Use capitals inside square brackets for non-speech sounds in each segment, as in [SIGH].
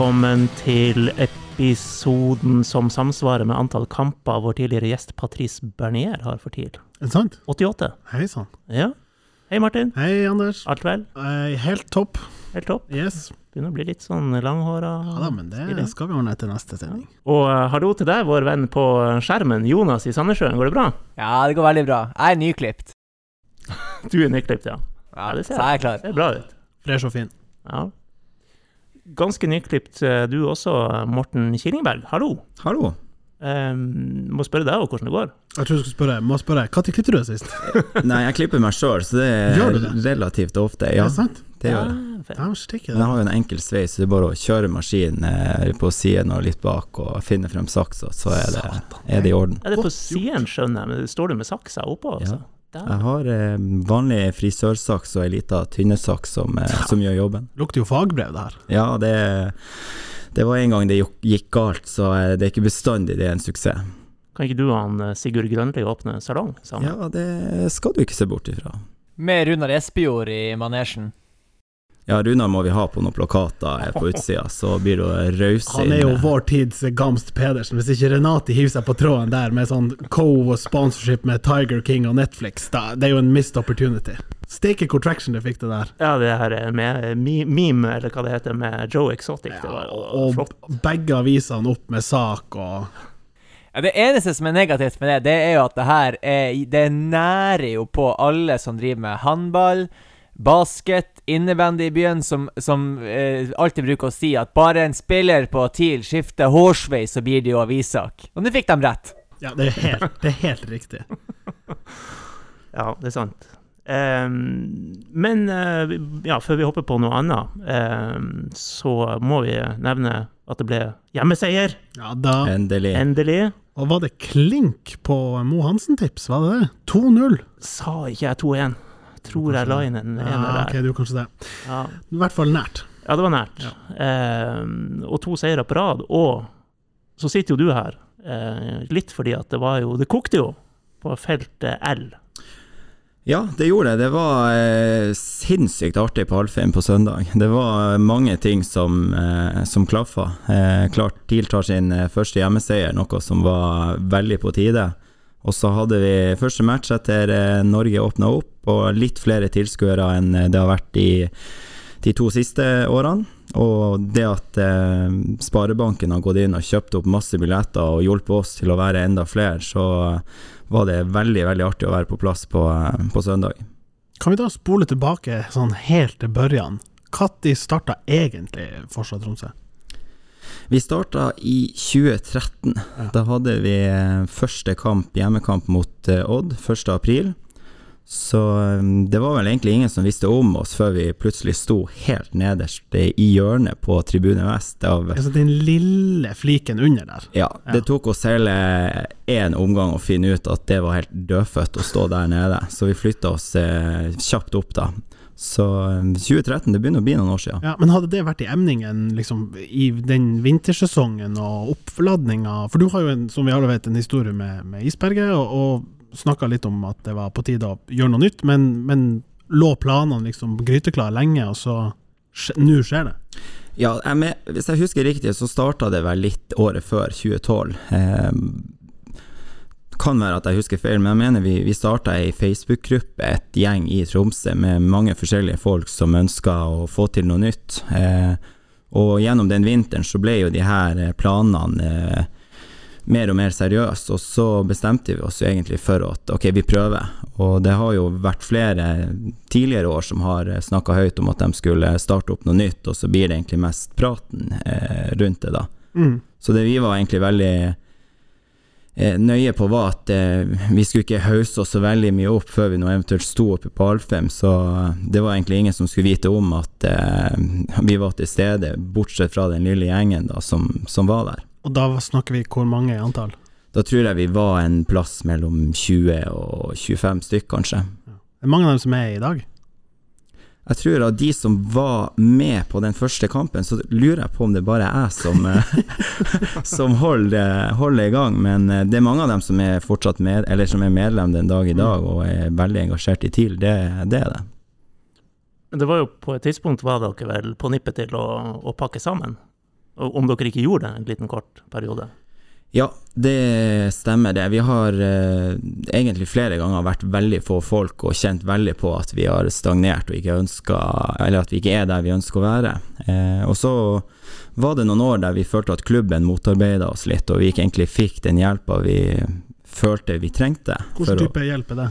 Velkommen til episoden som samsvarer med antall kamper vår tidligere gjest Patrice Bernier har for tid. Er det sant? 88. Hei sann. Ja. Hei, Martin. Hei, Anders. Alt vel? Eh, helt topp. Helt topp? Yes. Begynner å bli litt sånn langhåra. Ja da, men det stilig. skal vi ordne etter neste sending. Og uh, hallo til deg, vår venn på skjermen, Jonas i Sandnessjøen. Går det bra? Ja, det går veldig bra. Jeg er nyklipt. [LAUGHS] Du er nyklipt, ja. Ja, det ser så jeg er klar. Ser bra ut. Fresh og fin. Ja. Ganske nyklipt eh, du også, Morten Killingberg. Hallo. Hallo. Um, må spørre deg også hvordan det går. Jeg tror du skulle spørre, må spørre, når klippet du deg sist? [LAUGHS] Nei, jeg klipper meg sjøl, så det er det? relativt ofte. Er Ja, det sant? det gjør jeg. Men jeg har jo en enkel sveis, så det er bare å kjøre maskinen eh, på siden og litt bak og finne frem saksa, så er det, er det i orden. Er det på siden, skjønner jeg, men står du med saksa oppå? Altså? Der. Jeg har eh, vanlig frisørsaks og ei lita tynnesaks som, eh, [LAUGHS] som gjør jobben. Lukter jo fagbrev, det her. Ja, det, det var en gang det gikk- galt, så eh, det er ikke bestandig det er en suksess. Kan ikke du og han eh, Sigurd Grønli åpne salong sammen? Ja, det skal du ikke se bort ifra. Med Runar Espejord i manesjen. Ja, Runar må vi ha på noen plakater eh, på utsida, så blir det rause Han er jo vår tids Gamst Pedersen. Hvis ikke Renati hiver seg på tråden der med sånn co og sponsorship med Tiger King og Netflix, da, det er jo en missed opportunity. Steike hvor traction det fikk det der. Ja, det her er med eh, meme, eller hva det heter, med Joe Exotic. det var og flott. begge avisene opp med sak og Ja, det eneste som er negativt med det, det er jo at det her er Det nærer jo på alle som driver med håndball, basket, innebandy i byen, som, som eh, alltid bruker å si at bare en spiller på TIL skifter hårsveis, så blir det jo avissak. Og nå fikk de rett. Ja, det er helt, det er helt riktig. [LAUGHS] Ja, det er sant. Um, men uh, ja, før vi hopper på noe annet, um, så må vi nevne at det ble hjemmeseier. Ja, da Endelig. Endelig. Og var det klink på Mo Hansen-tips, var det det? 2-0. Sa ikke jeg 2-1. Tror jeg la inn en ener Ja, ok, det var kanskje det. Ja. I hvert fall nært. Ja, det var nært. Eh, og to seire på rad. Og så sitter jo du her, eh, litt fordi at det var jo Det kokte jo på feltet L. Ja, det gjorde det. Det var eh, sinnssykt artig på Alfheim på søndag. Det var mange ting som, eh, som klaffa. Eh, klart TIL tar sin eh, første hjemmeseier, noe som var veldig på tide. Og så hadde vi første match etter eh, Norge åpna opp, og litt flere tilskuere enn eh, det har vært i de to siste årene. Og det at eh, Sparebanken har gått inn og kjøpt opp masse billetter og hjulpet oss til å være enda flere, så var det veldig, veldig artig å være på plass på, eh, på søndag. Kan vi da spole tilbake sånn helt til børjan? Når starta egentlig Forsvaret Tromsø? Vi starta i 2013. Ja. Da hadde vi eh, første kamp, hjemmekamp mot eh, Odd, 1. april. Så eh, det var vel egentlig ingen som visste om oss før vi plutselig sto helt nederst i hjørnet på Tribune Vest av Altså den lille fliken under der. Ja, det tok oss hele én omgang å finne ut at det var helt dødfødt å stå der nede, så vi flytta oss eh, kjapt opp da. Så eh, 2013, det begynner å bli noen år siden. Ja, men hadde det vært i emningen liksom, i den vintersesongen og oppladninga For du har jo, en, som vi alle vet, en historie med, med isberget, og, og snakka litt om at det var på tide å gjøre noe nytt, men, men lå planene liksom gryteklare lenge, og så Nå skjer det. Ja, jeg hvis jeg husker riktig, så starta det vel litt året før, 2012. Eh, kan være at jeg husker feil, men jeg mener vi, vi starta ei Facebook-gruppe, et gjeng i Tromsø, med mange forskjellige folk som ønska å få til noe nytt. Eh, og gjennom den vinteren så ble jo de her eh, planene eh, mer og mer seriøst, og så bestemte vi oss jo egentlig for at ok, vi prøver. Og det har jo vært flere tidligere år som har snakka høyt om at de skulle starte opp noe nytt, og så blir det egentlig mest praten eh, rundt det, da. Mm. Så det vi var egentlig veldig eh, nøye på, var at eh, vi skulle ikke hausse oss så veldig mye opp før vi nå eventuelt sto oppe på Alfheim, så det var egentlig ingen som skulle vite om at eh, vi var til stede, bortsett fra den lille gjengen da, som, som var der. Og da snakker vi hvor mange i antall? Da tror jeg vi var en plass mellom 20 og 25 stykk, kanskje. Det er mange av dem som er i dag. Jeg tror av de som var med på den første kampen, så lurer jeg på om det bare er jeg som, eh, [LAUGHS] som holder, holder i gang. Men eh, det er mange av dem som er fortsatt med, eller som er medlem den dag i dag og er veldig engasjert i TIL. Det, det er det. Men det var jo på et tidspunkt var dere vel på nippet til å, å pakke sammen? Om dere ikke gjorde det en liten kort periode? Ja, det stemmer det. Vi har eh, egentlig flere ganger vært veldig få folk og kjent veldig på at vi har stagnert og ikke ønska Eller at vi ikke er der vi ønsker å være. Eh, og så var det noen år der vi følte at klubben motarbeida oss litt, og vi ikke egentlig fikk den hjelpa vi følte vi trengte. Hvilken å- type hjelp er det?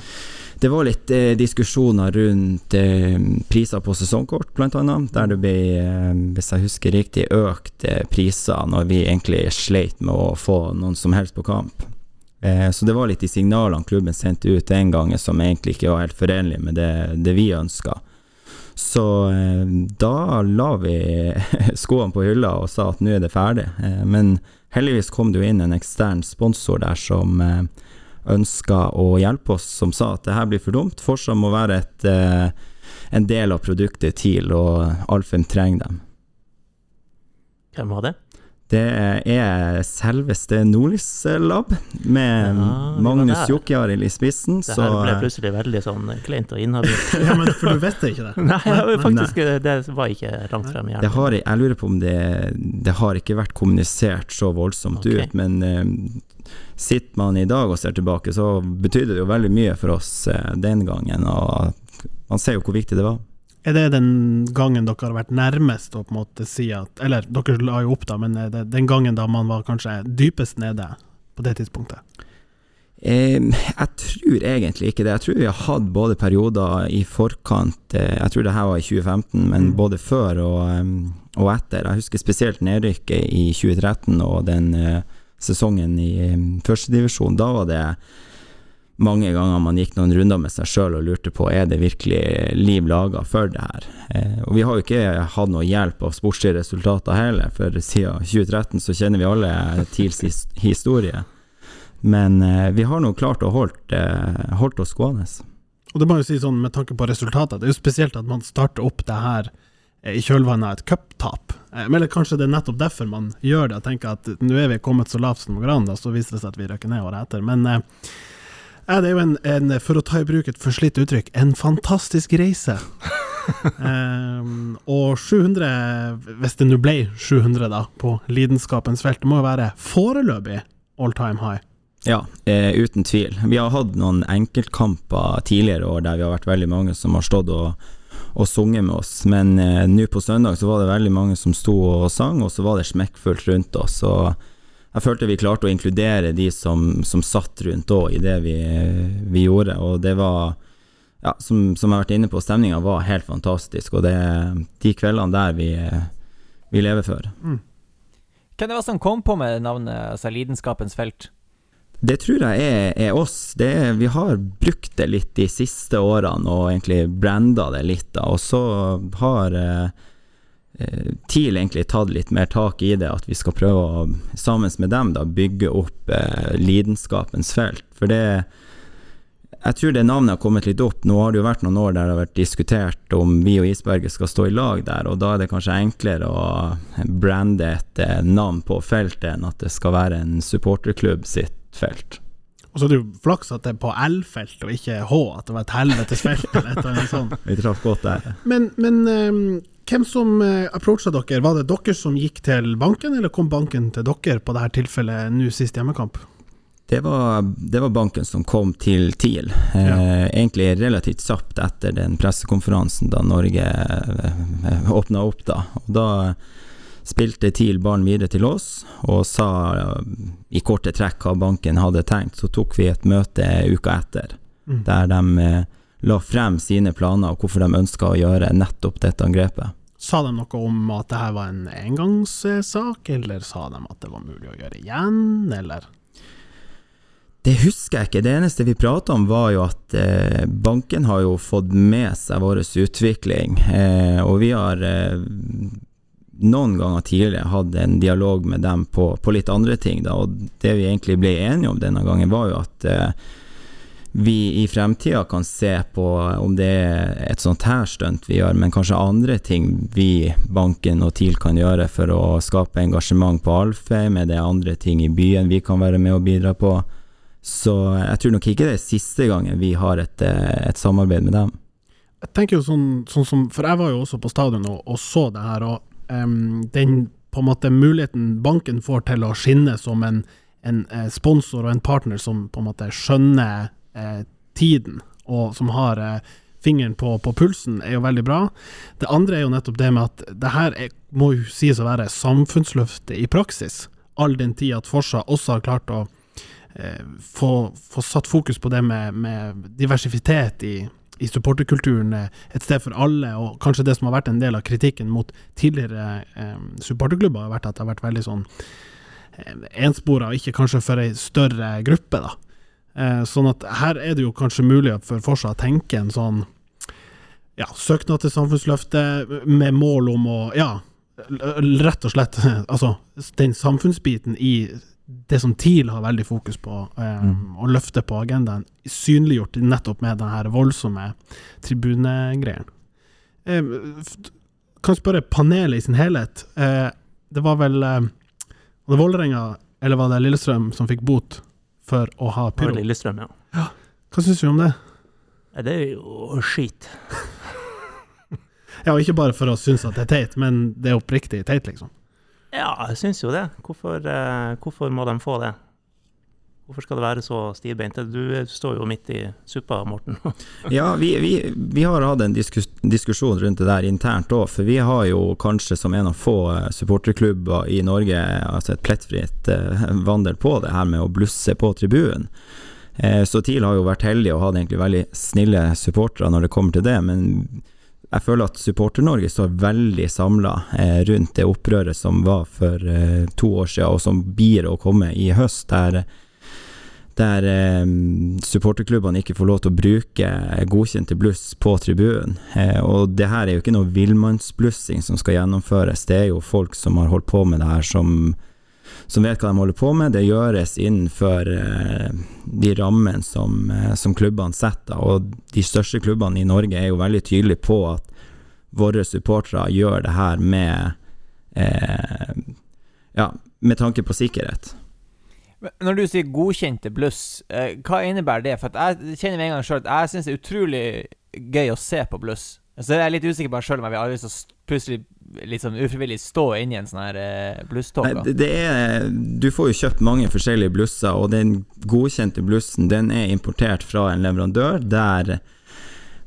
Det var litt eh, diskusjoner rundt eh, priser på sesongkort, blant annet. Der det ble, eh, hvis jeg husker riktig, økt eh, priser når vi egentlig sleit med å få noen som helst på kamp. Eh, så det var litt de signalene klubben sendte ut den gangen som egentlig ikke var helt forenlige med det, det vi ønska. Så eh, da la vi [LAUGHS] skoene på hylla og sa at nå er det ferdig. Men heldigvis kom det jo inn en ekstern sponsor der som ønska å hjelpe oss, som sa at det her blir for dumt. Forsa må være et, eh, en del av produktet TIL, og Alfheim trenger dem. Hvem var det? Det er selveste Nordlys Lab, med Ja, Magnus Jokkjarild i spissen. Det Så her ble eh, plutselig veldig sånn kleint og inhabilt. [LAUGHS] Ja, men For du visste ikke det? [LAUGHS] Nei, Nei, faktisk, det var ikke langt frem i det hjernen. har, jeg lurer på om det, det har ikke vært kommunisert så voldsomt okay. ut, men eh, sitter man i dag og ser tilbake, så betydde det jo veldig mye for oss eh, den gangen, og man ser jo hvor viktig det var. Er det den gangen dere har vært nærmest å på en måte si at Eller dere la jo opp, da, men er det den gangen da man var kanskje dypest nede på det tidspunktet? Jeg tror egentlig ikke det. Jeg tror vi har hatt både perioder i forkant eh, Jeg tror det her var i 2015, men Mm. både før og, og etter. Jeg husker spesielt nedrykket i 2013 og den eh, sesongen i førstedivisjon. Da var det mange ganger man gikk noen runder med seg sjøl og lurte på er det virkelig liv laga for det her. Eh, og vi har jo ikke hatt noe hjelp av sportslige resultater heller, for siden 2013 så kjenner vi alle TILs historie. Men eh, vi har nå klart å holdt, eh, holdt oss gående. Og det må jo si sånn med tanke på resultatet, det er jo spesielt at man starter opp det her i kjølvannet av et cuptap. Eh, eller kanskje det er nettopp derfor man gjør det, og tenker at nå er vi kommet så lavt som det går an, så viser det seg at vi røkker ned året etter. Men eh, det er jo en, en, for å ta i bruk et forslitt uttrykk, en fantastisk reise. [LAUGHS] eh, og 700, hvis det nå ble 700 da, på lidenskapens felt, det må jo være foreløpig all time high. Ja, eh, uten tvil. Vi har hatt noen enkeltkamper tidligere år der vi har vært veldig mange som har stått og, og sunget med oss, men eh, nå på søndag så var det veldig mange som sto og sang, og så var det smekkfullt rundt oss. Og jeg følte vi klarte å inkludere de som, som satt rundt òg i det vi, vi gjorde, og det var ja, som, som jeg har vært inne på, stemninga var helt fantastisk, og det er de kveldene der vi, vi lever for. Hvem det var som kom på med navnet altså Lidenskapens felt? Det tror jeg er, er oss. Er, vi har brukt det litt de siste årene og egentlig branda det litt, da. Og så har eh, eh, TIL egentlig tatt litt mer tak i det, at vi skal prøve å, sammen med dem, da, bygge opp eh, lidenskapens felt. For det Jeg tror det navnet har kommet litt opp. Nå har det jo vært noen år der det har vært diskutert om vi og Isberget skal stå i lag der, og da er det kanskje enklere å brande et eh, navn på feltet enn at det skal være en supporterklubb sitt felt. Og så er det jo flaks at det er på L-felt og ikke H, at det var et helvetes felt eller et eller annet sånt. [LAUGHS] Vi traff godt der. Men, men um, hvem som uh, approacha dere? Var det dere som gikk til banken, eller kom banken til dere på dette tilfellet nå sist hjemmekamp? Det var, det var banken som kom til TIL, eh, Ja. egentlig relativt kjapt etter den pressekonferansen da Norge eh, åpna opp. da. Og da spilte TIL ballen videre til oss og sa eh, i korte trekk hva banken hadde tenkt. Så tok vi et møte uka etter, Mm. der de eh, la frem sine planer og hvorfor de ønska å gjøre nettopp dette angrepet. Sa de noe om at det her var en engangssak, eller sa de at det var mulig å gjøre igjen, eller? Det husker jeg ikke. Det eneste vi prata om, var jo at eh, banken har jo fått med seg vår utvikling, eh, og vi har eh, noen ganger tidligere hatt en dialog med dem på, på litt andre ting, da, og det vi egentlig ble enige om denne gangen, var jo at eh, vi i fremtida kan se på om det er et sånt her stunt vi gjør, men kanskje andre ting vi, banken og TIL kan gjøre for å skape engasjement på Alfheim, er det andre ting i byen vi kan være med og bidra på? Så jeg tror nok ikke det er siste gangen vi har et, eh, et samarbeid med dem. jeg tenker jo sånn, sånn som For jeg var jo også på stadion og, og så det her, og em, den på en måte muligheten banken får til å skinne som en, en eh, sponsor og en partner som på en måte skjønner eh, tiden, og som har eh, fingeren på, på pulsen, er jo veldig bra. Det andre er jo nettopp det med at det her er, må jo sies å være samfunnsløftet i praksis, all den tid at Forsa også har klart å eh, få, få satt fokus på det med, med diversitet i, i supporterkulturen eh, et sted for alle, og kanskje det som har vært en del av kritikken mot tidligere eh, supporterklubber, har vært at det har vært veldig sånn eh, enspora, og ikke kanskje for ei større gruppe, da. Eh, sånn at her er det jo kanskje mulig for Forsa å tenke en sånn ja, søknad til Samfunnsløftet med mål om å ja, rett og slett [LAUGHS] altså den samfunnsbiten i det som TIL har veldig fokus på, Mm. å løfte på agendaen, synliggjort nettopp med den her voldsomme tribunegreien. Um, kan spørre panelet i sin helhet. Uh, det var vel eh, Var det Vålerenga, eller var det Lillestrøm, som fikk bot for å ha Pyro. Lillestrøm, ja. Hva syns vi om det? Det er jo skit. [LAUGHS] Ja, ikke bare for å synes at det er teit, men det er oppriktig teit, liksom. Ja, jeg syns jo det. Hvorfor, eh, hvorfor må de få det? Hvorfor skal det være så stivbeint? Du står jo midt i suppa, Morten. [LAUGHS] Ja, vi, vi, vi har hatt en diskus, diskusjon rundt det der internt òg, for vi har jo kanskje som en av få eh, supporterklubber i Norge altså et plettfritt eh, vandel på det her med å blusse på tribunen. Eh, så TIL har jo vært heldige og hatt egentlig veldig snille supportere når det kommer til det, men jeg føler at Supporter-Norge står veldig samla eh, rundt det opprøret som var for eh, to år siden, og som blir å komme i høst, der der eh, supporterklubbene ikke får lov til å bruke godkjente bluss på tribunen. Og det her er jo ikke noe villmannsblussing som skal gjennomføres, det er jo folk som har holdt på med det her, som, som vet hva de holder på med. Det gjøres innenfor eh, de rammene som, eh, som klubbene setter, og de største klubbene i Norge er jo veldig tydelige på at våre supportere gjør det her med eh, ja, med tanke på sikkerhet. Når du sier godkjente bluss, eh, hva innebærer det? For jeg kjenner med en gang selv at jeg syns det er utrolig gøy å se på bluss. Så jeg er litt usikker på meg sjøl om jeg vil lyst så å plutselig sånn ufrivillig stå inni en sånn her eh, blusståke. Det, det er, du får jo kjøpt mange forskjellige blusser, og den godkjente blussen den er importert fra en leverandør der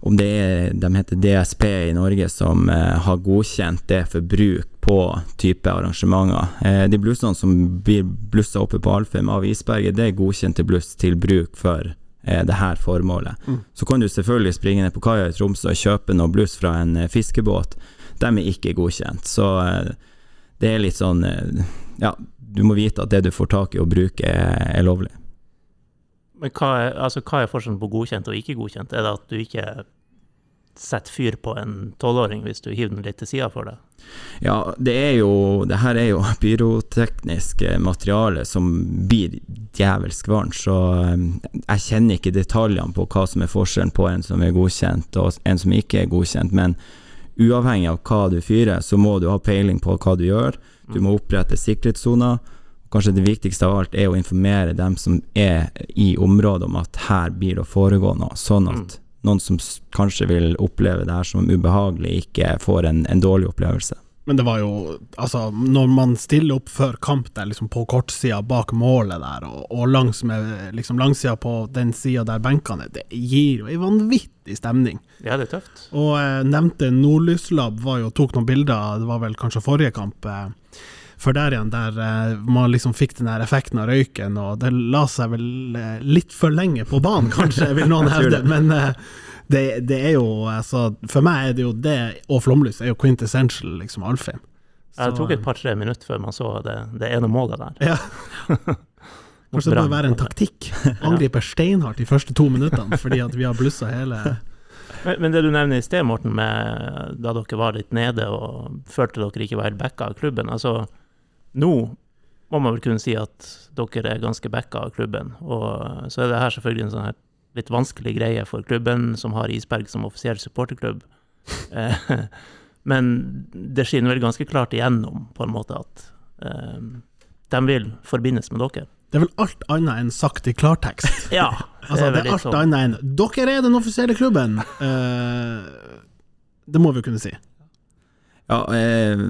om det er, de heter DSP i Norge, som eh, har godkjent det for bruk på type arrangementer. Eh, de blussene som blir blussa oppe på Alfheim av Isberget, det er godkjente bluss til bruk for eh, det her formålet. Mm. Så kan du selvfølgelig springe ned på kaia i Tromsø og kjøpe noe bluss fra en eh, fiskebåt. De er ikke godkjent. Så eh, det er litt sånn eh, Ja, du må vite at det du får tak i og bruke, er, er lovlig. Men hva er, altså, hva er forskjellen på godkjent og ikke godkjent? Er det at du ikke setter fyr på en tolvåring hvis du hiver den litt til sida for deg? Ja, det er jo Det her er jo [LAUGHS] pyroteknisk eh, materiale som blir djevelsk varmt, så eh, jeg kjenner ikke detaljene på hva som er forskjellen på en som er godkjent og en som ikke er godkjent, men uavhengig av hva du fyrer, så må du ha peiling på hva du gjør. Du må opprette sikkerhetssoner. Kanskje det viktigste av alt er å informere dem som er i området om at her blir det å foregå noe, sånn at noen som kanskje vil oppleve det her som ubehagelig, ikke får en, en dårlig opplevelse. Men det var jo Altså, når man stiller opp før kamp der, liksom på kortsida bak målet der, og, og langs med liksom langsida på den sida der benkene er, det gir jo ei vanvittig stemning. Ja, det er tøft. Og eh, nevnte Nordlyslab var jo, tok noen bilder, det var vel kanskje forrige kamp, eh, før der igjen, der eh, man liksom fikk den der effekten av røyken, og det la seg vel eh, litt for lenge på banen, [LAUGHS] kanskje, vil noen hevde, men eh, det, det er jo altså, For meg er det jo det, og flomlys er jo quintessential, liksom, Alfheim. Det tok et par-tre minutter før man så det, det ene målet der. Ja. [LAUGHS] Kanskje det bør være en taktikk. Angripe steinhardt de første to minuttene, fordi at vi har blussa hele [LAUGHS] Men, men det du nevner i sted, Morten, med da dere var litt nede og følte dere ikke var helt backa av klubben. Altså, nå må man vel kunne si at dere er ganske backa av klubben. Og så er det her selvfølgelig en sånn her litt vanskelig greie for klubben, som har Isberg som offisiell supporterklubb. [LAUGHS] Eh, Men det skinner vel ganske klart igjennom, på en måte, at um, de vil forbindes med dere. Det er vel alt annet enn sagt i klartekst. [LAUGHS] Ja, [LAUGHS] Altså, det er alt sånn. annet enn Dere er den offisielle klubben! Uh, det må vi kunne si. Ja, eh,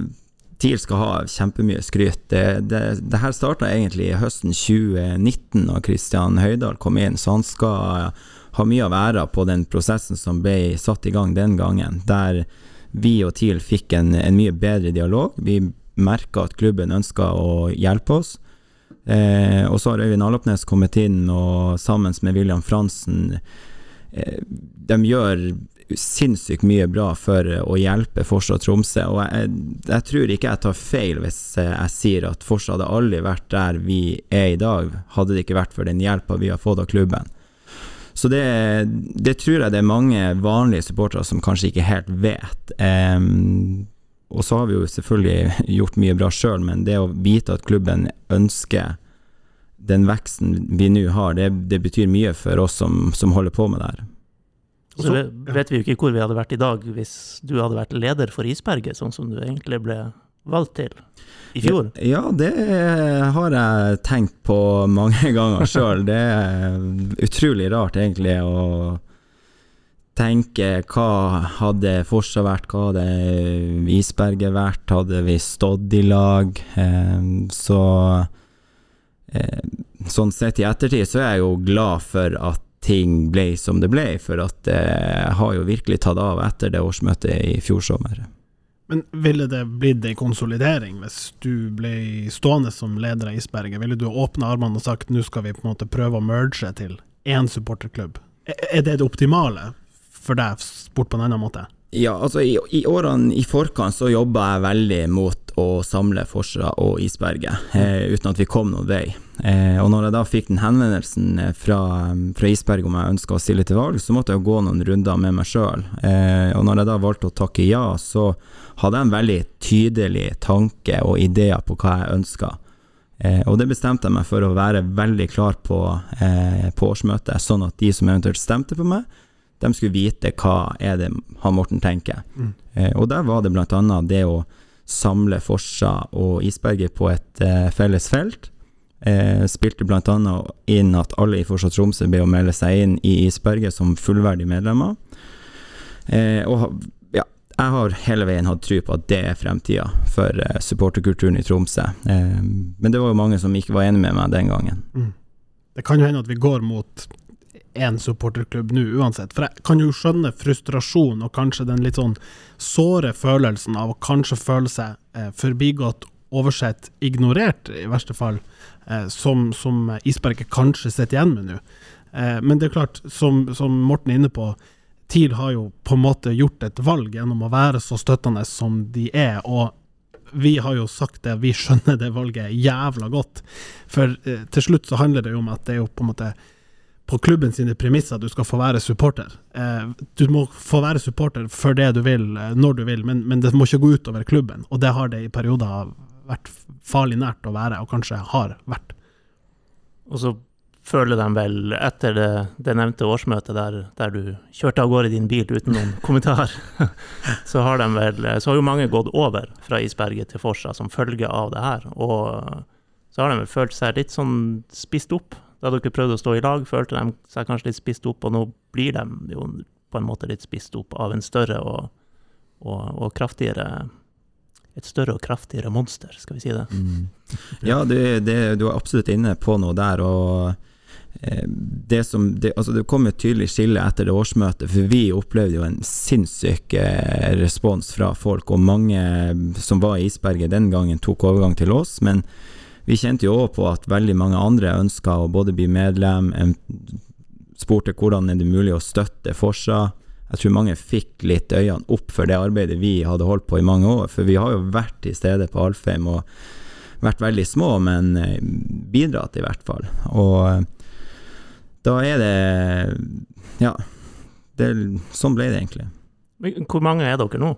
TIL skal ha kjempemye skryt. Det, det, det her starta egentlig høsten 2019, da Kristian Høydahl kom inn, så han skal ha mye av æra på den prosessen som ble satt i gang den gangen, der vi og TIL fikk en, en mye bedre dialog. Vi merka at klubben ønska å hjelpe oss. Eh, og så har Øyvind Alopnes kommet inn, og sammen med William Fransen eh, De gjør sinnssykt mye bra for å hjelpe Forsa Tromsø. Og jeg, jeg tror ikke jeg tar feil hvis jeg sier at Forsa hadde aldri vært der vi er i dag, hadde det ikke vært for den hjelpa vi har fått av klubben. Så det, det tror jeg det er mange vanlige supportere som kanskje ikke helt vet. Um, og så har vi jo selvfølgelig [LAUGHS] gjort mye bra sjøl, men det å vite at klubben ønsker den veksten vi nå har, det, det betyr mye for oss som, som holder på med det her. Så ve- vet vi jo ikke hvor vi hadde vært i dag hvis du hadde vært leder for Isberget, sånn som du egentlig ble valgt til i fjor. Ja, det har jeg tenkt på mange [LAUGHS] ganger sjøl. Det er utrolig rart, egentlig, å tenke hva hadde Forsa vært, hva hadde Isberget vært, hadde vi stått i lag? Eh, Så eh, sånn sett i ettertid så er jeg jo glad for at ting ble som det ble, for at det har jo virkelig tatt av etter det årsmøtet i fjor sommer. Men ville det blitt ei konsolidering hvis du ble stående som leder av Isberget? Ville du åpna armene og sagt nå skal vi på en måte prøve å merge til én supporterklubb? Er det det optimale for deg, sport på en annen måte? Ja, altså i, i årene i forkant så jobba jeg veldig mot å samle Forsa og Isberget, eh, uten at vi kom noen vei. Eh, og når jeg da fikk den henvendelsen eh, fra, fra Isberg om jeg ønska å stille til valg, så måtte jeg gå noen runder med meg sjøl. Eh, og når jeg da valgte å takke ja, så hadde jeg en veldig tydelig tanke og ideer på hva jeg ønska. Eh, og det bestemte jeg meg for å være veldig klar på eh, på årsmøtet, sånn at de som eventuelt stemte på meg, de skulle vite hva er det han Morten tenker. Mm. Eh, og der var det blant annet det å samle Forsa og Isberget på et eh, felles felt. Eh, spilte annet inn at alle i Forsa Tromsø ble å melde seg inn i Isberget som fullverdige medlemmer. Eh, og ja, jeg har hele veien hatt tro på at det er fremtida for eh, supporterkulturen i Tromsø. Eh, men det var jo mange som ikke var enig med meg den gangen. Det kan jo hende at vi går mot én supporterklubb nå uansett. For jeg kan jo skjønne frustrasjon og kanskje den litt sånn såre følelsen av å kanskje føle seg eh, forbigått, oversett, ignorert, i verste fall, som, som Isberget kanskje sitter igjen med nå. Eh, men det er klart, som, som Morten er inne på, TIL har jo på en måte gjort et valg gjennom å være så støttende som de er. og vi har jo sagt det, vi skjønner det valget jævla godt. For eh, til slutt så handler det jo om at det er jo på en måte på klubben sine premisser du skal få være supporter. Eh, du må få være supporter for det du vil, eh, når du vil, men, men det må ikke gå utover klubben. Og det har det i perioder vært farlig nært å være, og kanskje har vært. Og så føler de vel, etter det, det nevnte årsmøtet der, der du kjørte av gårde i din bil uten noen [LAUGHS] kommentar, [LAUGHS] så har de vel Så har jo mange gått over fra Isberget til Forsa som følge av det her. Og så har de vel følt seg litt sånn spist opp. Da dere prøvde å stå i lag, følte de seg kanskje litt spist opp, og nå blir de jo på en måte litt spist opp av en større og, og, og kraftigere Et større og kraftigere monster, skal vi si det. Ja, det, det, du er absolutt inne på noe der. og eh, det, som, det, altså det kom et tydelig skille etter det årsmøtet, for vi opplevde jo en sinnssyk eh, respons fra folk. Og mange som var i Isberget den gangen, tok overgang til oss. Men vi kjente jo òg på at veldig mange andre ønska å både bli medlem, spurte hvordan er det mulig å støtte Forsa. Jeg tror mange fikk litt øynene opp for det arbeidet vi hadde holdt på i mange år. For vi har jo vært til stede på Alfheim og vært veldig små, men eh, bidratt i hvert fall. Og eh, da er det Ja. Det, sånn ble det egentlig. Hvor mange er dere nå?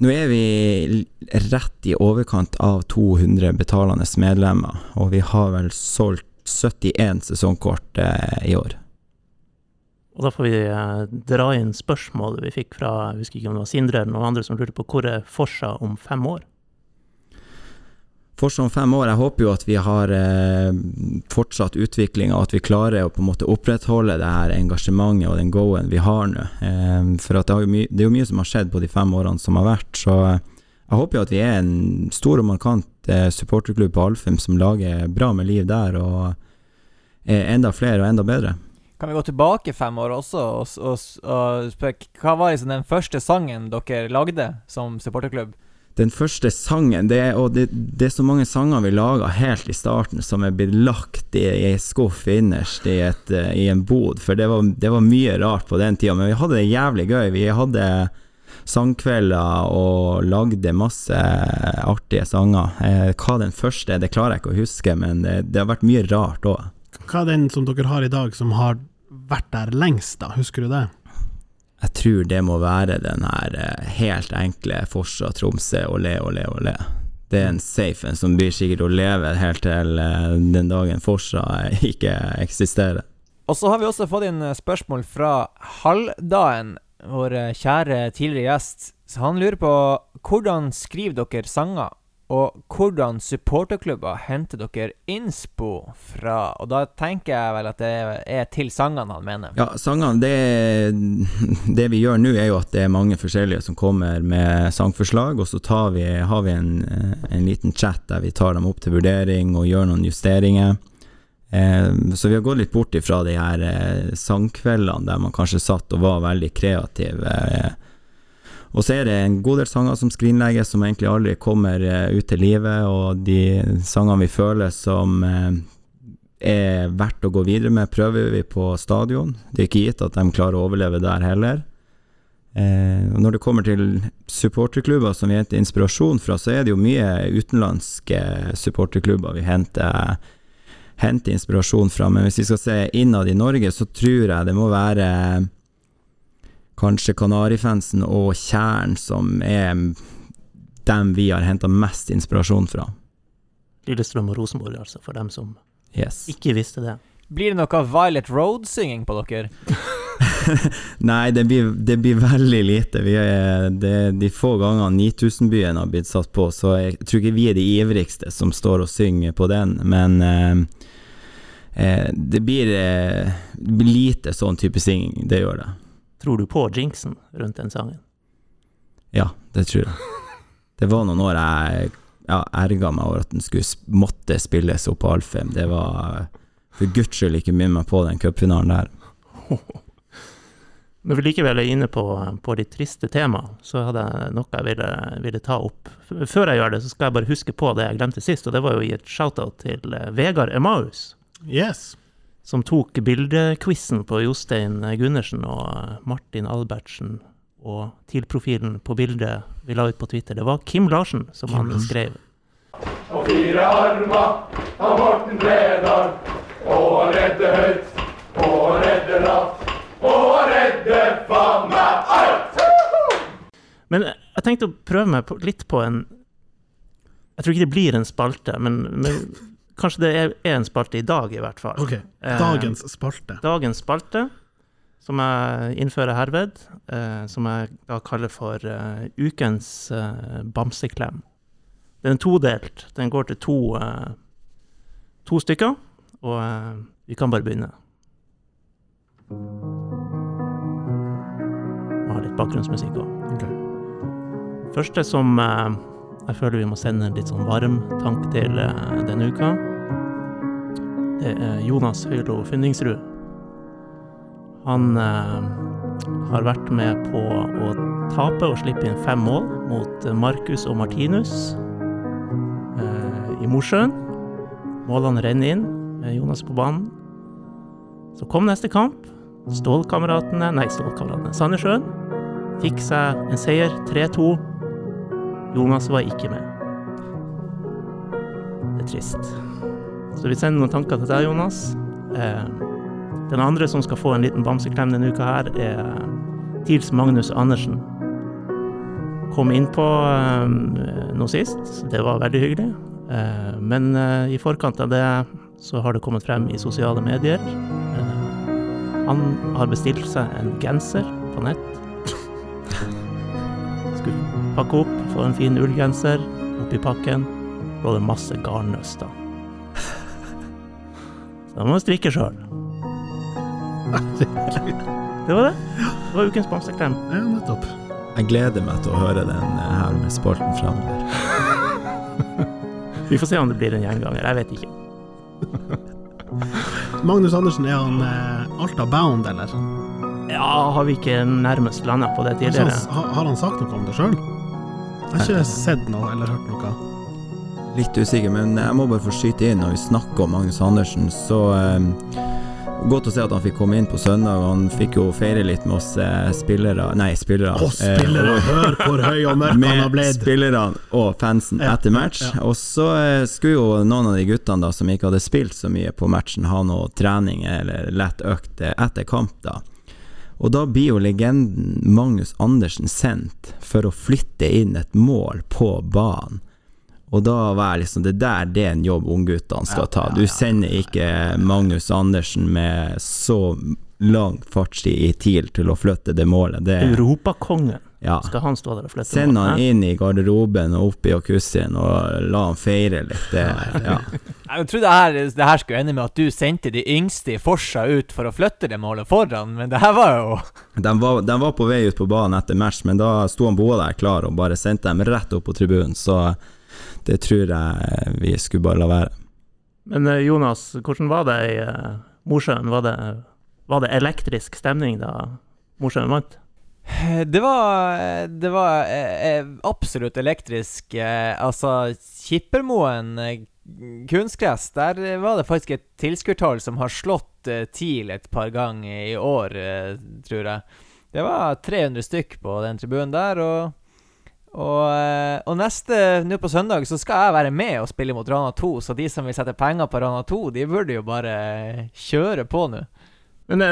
Nå er vi rett i overkant av 200 betalende medlemmer, og vi har vel solgt 71 sesongkort eh, i år. Og da får vi eh, dra inn spørsmålet vi fikk fra jeg husker ikke om det var Sindre eller noen andre som lurte på hvor er Forsa om fem år? Forsa om fem år. Jeg håper jo at vi har eh, fortsatt utviklinga, og at vi klarer å på en måte opprettholde det her engasjementet og den go-en vi har nå. Eh, for det, jo mye, det er jo mye som har skjedd på de fem årene som har vært, så jeg håper jo at vi er en stor og markant supporterklubb på Alfheim som lager bra med liv der, og er enda flere og enda bedre. Kan vi gå tilbake fem år også og, og, og spørre hva var liksom den første sangen dere lagde som supporterklubb? Den første sangen, det er, og det, det er så mange sanger vi laga helt i starten som er blitt lagt i, ei skuff innerst i, et, eh, i en bod, for det var, det var mye rart på den tida. Men vi hadde det jævlig gøy. Vi hadde sangkvelder og lagde masse artige sanger. Eh, hva den første er, det klarer jeg ikke å huske, men det, det har vært mye rart òg. Hva er den som dere har i dag, som har vært der lengst, da? Husker du det? Jeg tror det må være den her eh, helt enkle Forsa Tromsø olé, olé, olé. Det er en safe en som blir sikkert å leve helt til eh, den dagen Forsa [LAUGHS] ikke eksisterer. Og så har vi også fått inn eh, spørsmål fra Halvdagen, vår eh, kjære tidligere gjest. Så han lurer på hvordan skriver dere sanger, og hvordan supporterklubber henter dere innspo fra? Og da tenker jeg vel at det er til sangene han mener. Ja, sangene det, det vi gjør nå, er jo at det er mange forskjellige som kommer med sangforslag, og så vi, har vi en, eh, en liten chat der vi tar dem opp til vurdering og gjør noen justeringer. Eh, så vi har gått litt bort ifra de her eh, sangkveldene der man kanskje satt og var veldig kreativ. Og så er det en god del sanger som skrinlegges, som egentlig aldri kommer eh, ut til livet, og de sangene vi føler som eh, er verdt å gå videre med, prøver vi på stadion. Det er ikke gitt at de klarer å overleve der heller. Eh, og når det kommer til supporterklubber som vi henter inspirasjon fra, så er det jo mye utenlandske supporterklubber vi henter, henter inspirasjon fra. Men hvis vi skal se innad i Norge, så tror jeg det må være kanskje Kanarifansen og Tjern som er dem vi har henta mest inspirasjon fra. Lillestrøm og Rosenborg, altså, for dem som Yes. ikke visste det. Blir det noe Violet Road-synging på dere? [LAUGHS] Nei, det blir, det blir veldig lite. Vi er, det, de få gangene 9000-byen har blitt satt på, så jeg tror ikke vi er de ivrigste som står og synger på den, men eh, eh, det, blir, eh, det blir lite sånn type synging, det gjør det. Tror du på jinxen rundt den sangen? Ja, det tror jeg. Det var noen år jeg ja, erga meg over at den skulle, måtte spilles opp på Alfheim. Det var for guds skyld ikke minn meg på den cupfinalen der. [LAUGHS] Når vi likevel er inne på, på de triste temaene, så hadde jeg noe jeg ville, ville ta opp. Før jeg gjør det, så skal jeg bare huske på det jeg glemte sist, og det var jo å gi et shout-out til eh, Vegard Emaus, Yes. Som tok bildequizen på Jostein Gundersen og eh, Martin Albertsen, og TIL-profilen på bildet vi la ut på Twitter. Det var Kim Larsen som han skrev. Og fire armer av Morten Bredal. Og redde høyt, og redde lavt, og redde faen meg alt! Men jeg tenkte å prøve meg på, litt på en Jeg tror ikke det blir en spalte, men, men kanskje det er, en spalte i dag, i hvert fall. Ok. Eh, Dagens spalte. Dagens spalte, som jeg innfører herved, eh, som jeg da kaller for eh, ukens bamseklem. Den er todelt. Den går til to, to stykker, og vi kan bare begynne. Jeg har litt bakgrunnsmusikk òg. Ok. Første som jeg føler vi må sende en litt sånn varm tank til eh, denne uka, det er Jonas Høylo Fyndingsrud. Han eh, har vært med på å tape og slippe inn fem mål mot eh, Marcus og Martinus i Mosjøen. Målene renner inn Jonas på banen. Så kom neste kamp. Stålkameratene, nei, Stålkameratene, Sandnessjøen fikk seg en seier, 3-2. Jonas var ikke med. Det er trist. Så vi sender noen tanker til deg, Jonas. Eh, den andre som skal få en liten bamseklem denne uka her, er Tils Magnus Andersen. Kom innpå eh, noe sist, det var veldig hyggelig. Eh, men i forkant av det så har det kommet frem i sosiale medier. Han har bestilt seg en genser på nett. Pakke opp, få en fin ullgenser oppi pakken. lå det masse garnnøster. Så da må du strikke sjøl. Det var det. Det var ukens bamseklem. Ja, nettopp. Jeg gleder meg til å høre den eh, her med spalten framover. Vi får se om det blir en gjenganger. Jeg vet ikke. Magnus Andersen, er han eh, Alta bound, eller? Ja, har vi ikke nærmest landa på det tidligere? har, har han sagt noe om det sjøl? Jeg har ikke sett noe eller hørt noe. Litt usikker, men jeg må bare få skyte inn når vi snakker om Magnus Andersen, så eh, Godt å se at han fikk komme inn på søndag. Han fikk jo feire litt med oss eh, spillere Nei, spillere. Å, spillere! Eh, Hør hvor høy og mørk han har [LAUGHS] blitt! med spillerne og fansen Ja, etter match. ja, ja. Og så eh, skulle jo noen av de guttene da som ikke hadde spilt så mye på matchen, ha noe trening eller lett økt eh, etter kamp, da. Og da blir jo legenden Magnus Andersen sendt for å flytte inn et mål på banen. Og da var liksom Det der det er en jobb ungguttene skal ta. Du sender ikke Magnus Andersen med så lang fartstid i TIL til å flytte det målet. Det, Europakongen. Ja. Skal han stå der og flytte? Send han inn i garderoben og opp i jacuzzien og la han feire litt. Det, ja. Jeg [LAUGHS] trodde det her, det her skulle ende med at du sendte de yngste i Forsa ut for å flytte det målet foran, men det her var jo [LAUGHS] de, var, de var på vei ut på banen etter match, men da sto han Boa der klar og bare sendte dem rett opp på tribunen, så det tror jeg vi skulle bare la være. Men eh, Jonas, hvordan var det i uh, Mosjøen? Var det, var det elektrisk stemning da Mosjøen vant? [SIGHS] Det var, det var eh, eh, absolutt elektrisk. Eh, altså, Kippermoen eh, kunstgress, der var det faktisk et tilskuertall som har slått eh, TIL et par ganger i år, eh, tror jeg. Det var 300 stykk på den tribunen der, og og, og neste nå på søndag så skal jeg være med og spille mot Rana 2, så de som vil sette penger på Rana 2, de burde jo bare kjøre på nå. Men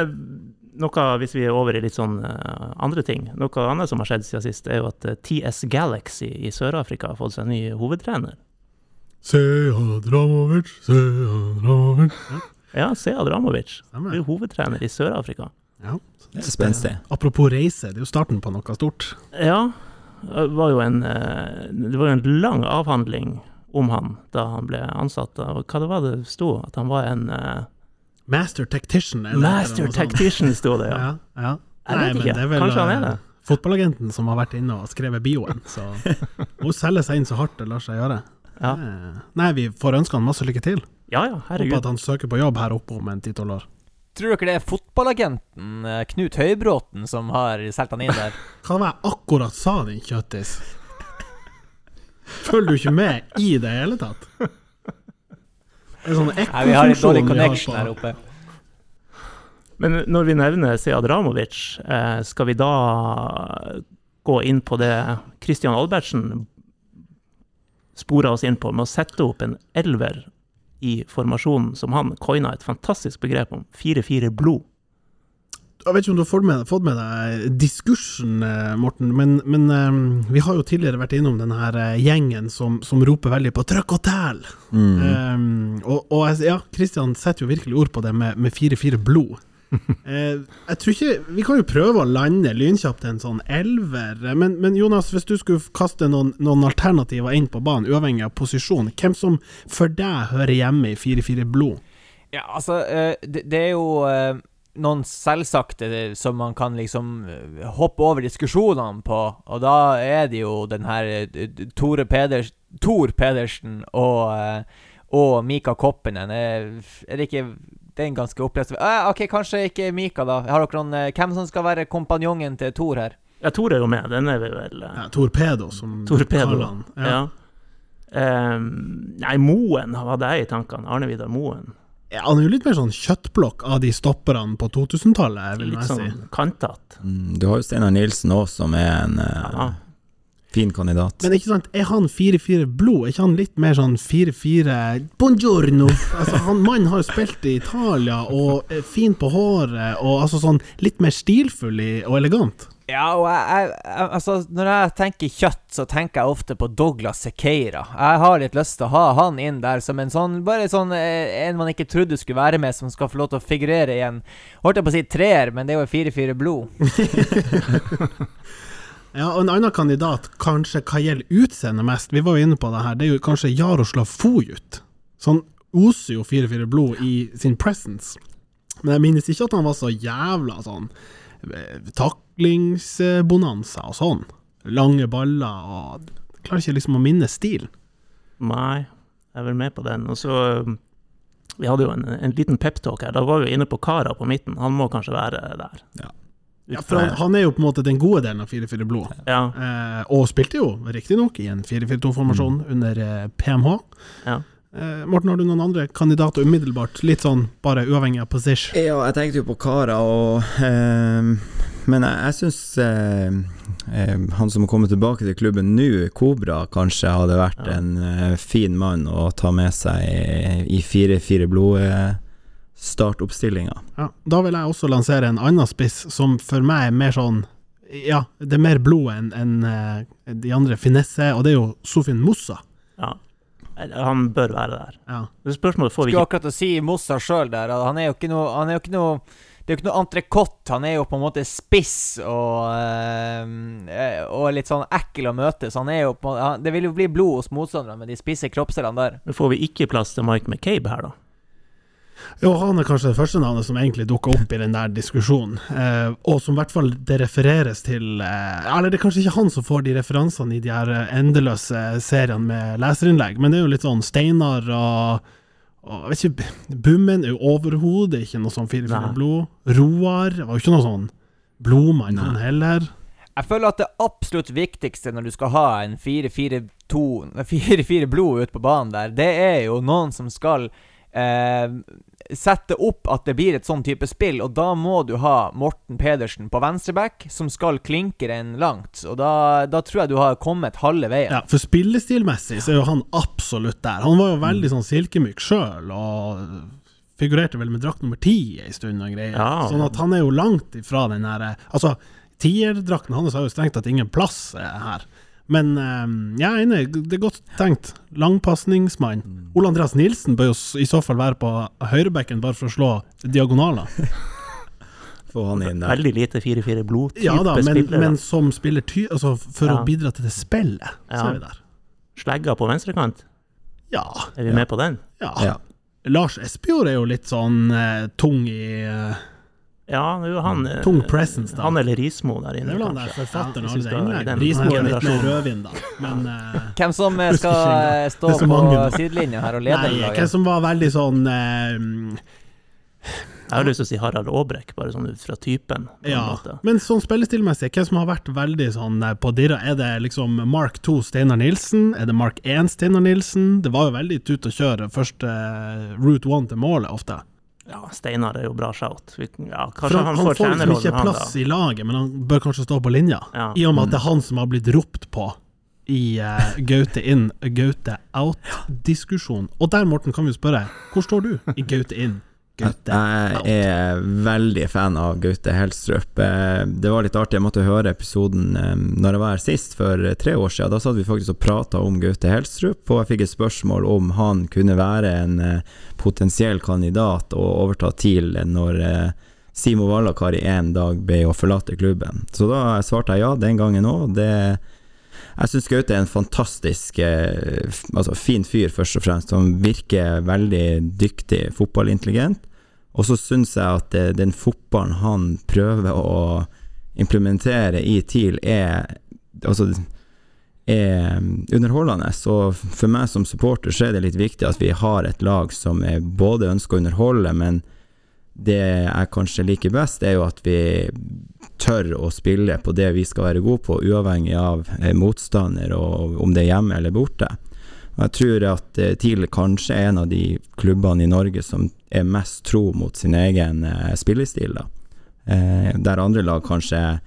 noe, hvis vi er over i litt sånn eh, andre ting Noe annet som har skjedd siden sist, er jo at eh, TS Galaxy i Sør-Afrika har fått seg ny hovedtrener. Seha Dramovic, Seha Dramovic. Ja, Seha Dramovic. Stemmer. blir hovedtrener i Sør-Afrika. Ja. Det er spenstig. Apropos reise, det er jo starten på noe stort. Ja, det var jo en, eh, det var jo en lang avhandling om han da han ble ansatt. Og hva det var det sto? At han var en Master Tactician. eller- master eller tactician, sto det, ja. [LAUGHS] Ja, ja. Jeg vet ikke. det vel, Kanskje han er eh, det. Fotballagenten som har vært inne og skrevet bioen, så [LAUGHS] må selge seg inn så hardt det lar seg gjøre. Ja, Nei, vi får ønske han masse lykke til. ja, ja Håper at han søker på jobb her oppe om en ti-tolv år. Tror dere det er fotballagenten eh, Knut Høybråten som har solgt han inn der? [LAUGHS] Hva var jeg akkurat sa, din kjøttis? Følger du ikke med i det hele tatt? Er sånn Nei, vi har litt dårlig connection her oppe. Men når vi nevner Sead Ramovic, eh, skal vi da gå inn på det Christian Albertsen spora oss inn på, med å sette opp en elver i formasjonen som han coina et fantastisk begrep om, 4-4 blod. Jeg vet ikke om du har fått med, fått med deg diskursen, eh, Morten, men, men eh, vi har jo tidligere vært innom den her eh, gjengen som, som roper veldig på 'trøkk og tæl'. Mm. Um, og, og ja, Kristian setter jo virkelig ord på det med med 4-4 blod. uh, [LAUGHS] jeg tror ikke Vi kan jo prøve å lande lynkjapt en sånn elver, men, men Jonas, hvis du skulle kaste noen, noen alternativer inn på banen, uavhengig av posisjon, hvem som for deg hører hjemme i 4-4 blod? Ja, altså, det, det er jo noen selvsagte som man kan liksom eh, hoppe over diskusjonene på, og da er det jo den her eh, Tore Peders, Tor Pedersen og, eh, og Mika Koppinen. Er, det ikke det er en ganske opplest eh, OK, kanskje ikke Mika, da. Har dere noen Hvem som skal være kompanjongen til Tor her? Ja, Tor er jo med, den er vi vel eh, Ja, Torpedo, som Torpedo. kaller han. Ja. Ehm, nei, Moen hadde jeg i tankene. Arne Vidar Moen. Ja, han er jo litt mer sånn kjøttblokk av de stopperne på 2000-tallet, vil Litt jeg si. sånn kantete. Mm, Du har jo Steinar Nilsen òg, som er en eh, Ja. fin kandidat. Men ikke sant, er han 4-4 blod? Er ikke han litt mer sånn 4-4 buongiorno? Altså, han Mannen har jo spilt i Italia og er fin på håret og altså sånn litt mer stilfull og elegant. Ja, og jeg, jeg, jeg Altså, når jeg tenker kjøtt, så tenker jeg ofte på Douglas Sequeira. Jeg har litt lyst til å ha han inn der som en sånn Bare sånn eh, en man ikke trodde skulle være med, som skal få lov til å figurere i en Holdt jeg på å si treer, men det er jo 4-4 blod. [LAUGHS] Ja, og En annen kandidat, kanskje hva gjelder utseende mest, vi var jo inne på det her, det er jo kanskje Jaroslav Fojut. Så han oser jo 4-4 blod i sin presence. Men jeg minnes ikke at han var så jævla sånn eh, taklingsbonanza og sånn. Lange baller og Klarer ikke liksom å minne stilen. Nei, jeg er vel med på den. Og så um, Vi hadde jo en, en liten peptalk her. Da var vi inne på Kara på midten. Han må kanskje være der. Ja. Ja, for han, han er jo på en måte den gode delen av 4-4 blod. Ja. Eh, og spilte jo riktignok i en 4-4-2-formasjon under eh, PMH. ja. Eh, Morten, har du noen andre kandidater umiddelbart? Litt sånn bare uavhengig av position? Ja, jeg tenkte jo på Kara, og eh, Men jeg, jeg syns eh, eh, han som har kommet tilbake til klubben nå, Kobra, kanskje hadde vært Ja. en eh, fin mann å ta med seg i 4-4 blod-startoppstillinga. Ja, da vil jeg også lansere en annen spiss som for meg er mer sånn Ja, det er mer blod enn enn, eh, de andre finesse, og det er jo Sofin Mossa. ja. Han bør være der. Ja. Spørsmålet får vi Skulle akkurat å si Mossa sjøl der. Han er jo ikke noe Han er jo ikke noe det er jo ikke noe entrecôte, han er jo på en måte spiss og, øh, og litt sånn ekkel å møte. Så han er jo på, han, Det vil jo bli blod hos motstanderne med de spisse kroppsdelene der. Men får vi ikke plass til Mike McCabe her, da? Jo, han er kanskje det første navnet som egentlig dukker opp i den der diskusjonen, eh, og som i hvert fall det refereres til eh, Eller det er kanskje ikke han som får de referansene i de her eh, endeløse seriene med leserinnlegg, men det er jo litt sånn Steinar og, og jeg vet ikke, Bummen er jo overhodet ikke noe sånn 4-4 Nei. blod. Roar var jo ikke noe sånn blodmann, han heller. Jeg føler at det absolutt viktigste når du skal ha en 4-4-2 4-4 blod ute på banen der, det er jo noen som skal eh, sette opp at det blir et sånn type spill, og da må du ha Morten Pedersen på venstreback, som skal klinke den langt. Og da, da tror jeg du har kommet halve veien. Ja, for spillestilmessig så er jo han absolutt der. Han var jo veldig sånn silkemyk sjøl, og figurerte vel med drakt nummer ti ei stund og greier. Ja. Sånn at han er jo langt ifra den her Altså, tierdrakten hans har jo strengt tatt ingen plass eh, her. Men eh, jeg er enig, det er godt tenkt. Langpasningsmann. Ole Andreas Nilsen bør jo i så fall være på høyrebekken bare for å slå diagonaler. [LAUGHS] Veldig lite 4-4 blod-type Ja da, men, spillere. men som spiller ty altså for Ja. å bidra til det spillet, så er vi der. Slegga på venstrekant, Ja. er vi med på den? ja. Ja. Lars Espejord er jo litt sånn eh, tung i eh, Ja, han eh, Tung presence, da. Han eller Rismo der inne. Det er vel han der forfatteren Ja, av innlegget. den Rismo er litt mer rødvin, da. Men uh, [LAUGHS] Hvem som eh, skal stå på mange sidelinja her og lede Nei, hvem som var veldig sånn uh, Jeg har lyst til å si Harald Aabrekk, bare sånn ut fra typen. på en Ja, måte. men sånn spillestilmessig, hvem som har vært veldig sånn på dirra? Er det liksom Mark 2 Steinar Nilsen? Er det Mark 1 Steinar Nilsen? Det var jo veldig tut og kjør første uh, Route 1 til målet, ofte. Ja, Steinar er jo bra shout. Vi, ja, kanskje han, han, får får liksom ikke han da. plass i laget, men han bør kanskje stå på linja. Ja. I og med at det er han som har blitt ropt på i uh, [LAUGHS] Gaute inn, Gaute out-diskusjon. Og der, Morten, kan vi spørre, hvor står du i Gaute inn, Gaute Jeg er veldig fan av Gaute Helstrup. Eh, Det var litt artig, jeg måtte høre episoden eh, når jeg var her sist, for tre år siden. Da satt vi faktisk og prata om Gaute Helstrup, og jeg fikk et spørsmål om han kunne være en eh, potensiell kandidat og overta TIL når Simo Vallakari en dag ble å forlate klubben. Så da svarte jeg ja den gangen òg. Jeg syns Gaute er en fantastisk altså fin fyr, først og fremst. Han virker veldig dyktig, fotballintelligent. Og så syns jeg at det, den fotballen han prøver å implementere i TIL, er altså er underholdende. Så for meg som supporter så er det litt viktig at vi har et lag som både ønsker å underholde, men det jeg kanskje liker best, er jo at vi tør å spille på det vi skal være gode på, uavhengig av eh, motstander og om det er hjemme eller borte. Og jeg tror at eh, TIL kanskje er en av de klubbene i Norge som er mest tro mot sin egen eh, spillestil, da. Eh, der andre lag kanskje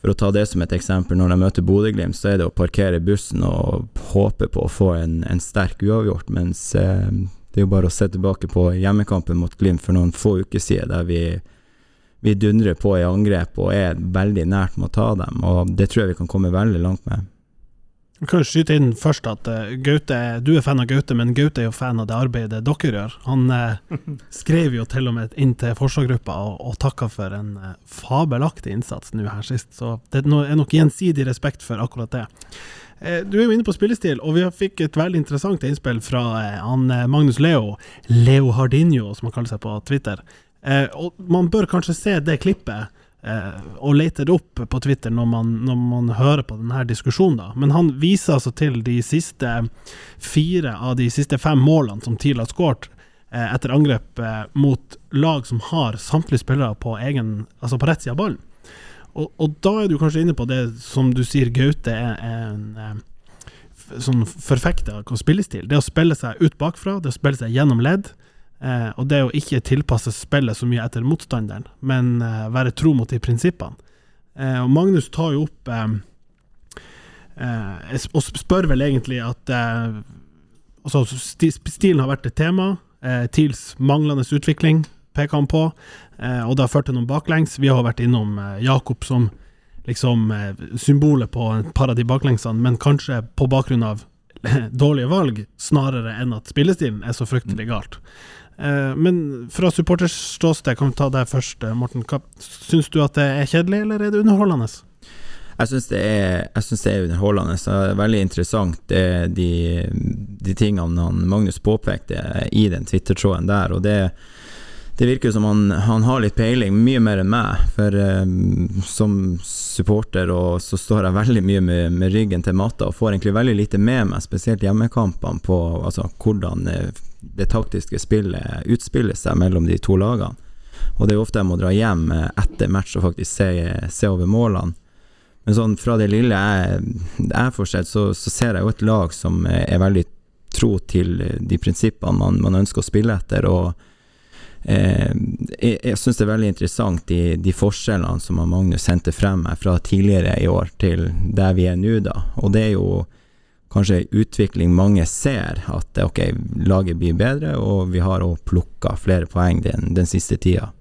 For å ta det som et eksempel, når de møter Bodø-Glimt, så er det å parkere bussen og håpe på å få en, en sterk uavgjort, mens eh, det er jo bare å se tilbake på hjemmekampen mot Glimt for noen få uker siden, der vi, vi dundrer på i angrep og er veldig nært med å ta dem, og det tror jeg vi kan komme veldig langt med. Vi kan jo skyte inn først at eh, Gaute, du er fan av Gaute, men Gaute er jo fan av det arbeidet dere gjør. Han eh, [LAUGHS] skrev jo til og med inn til forskergruppa og, og takka for en eh, fabelaktig innsats nå her sist, så det er nok gjensidig respekt for akkurat det. Eh, du er jo inne på spillestil, og vi fikk et veldig interessant innspill fra eh, han Magnus Leo, Leo Hardinho, som han kaller seg på Twitter. Og man bør kanskje se det klippet og lete det opp på Twitter når man, når man hører på denne diskusjonen. Da. Men han viser altså til de siste fire av de siste fem målene som TIL har skåret eh, etter angrep eh, mot lag som har samtlige spillere på, egen, altså på rett side av ballen. Og, og da er du kanskje inne på det som du sier Gaute er en eh, sånn forfekter av spillestil. Det å spille seg ut bakfra, det å spille seg gjennom ledd. Eh, og det å ikke tilpasse spillet så mye etter motstanderen, men eh, være tro mot de prinsippene. Eh, og Magnus tar jo opp eh, eh, og spør vel egentlig at eh, altså, Stilen har vært et tema. TILs manglende utvikling peker han på, og det har ført til noen baklengs. Vi har vært innom Jakob som liksom symbolet på et par av de baklengsene, men kanskje på bakgrunn av [LAUGHS] dårlige valg, snarere enn at spillestilen er så fryktelig galt. Eh, men fra supporters ståsted, kan vi ta deg først, eh, Morten. Syns du at det er kjedelig, eller er det underholdende? Jeg syns det, det er underholdende. Det er veldig interessant det, de, de tingene Magnus påpekte i den Twitter-tråden der. Og det, det virker som han, han har litt peiling, mye mer enn meg. For um, som supporter og så står jeg veldig mye med, med ryggen til matta og får egentlig veldig lite med meg, spesielt hjemmekampene, på altså, hvordan det taktiske spillet utspiller seg mellom de to lagene. Og det er ofte jeg må dra hjem eh, etter match og faktisk se, se over målene. Men sånn fra det lille jeg, jeg får sett, så, så ser jeg jo et lag som er veldig tro til de prinsippene man, man ønsker å spille etter. Og eh, jeg, jeg syns det er veldig interessant de, de forskjellene som Magnus sendte frem her fra tidligere i år til der vi er nå, da. Og det er jo kanskje en utvikling mange ser, at ok, laget blir bedre, og vi har òg plukka flere poeng den, den siste tida.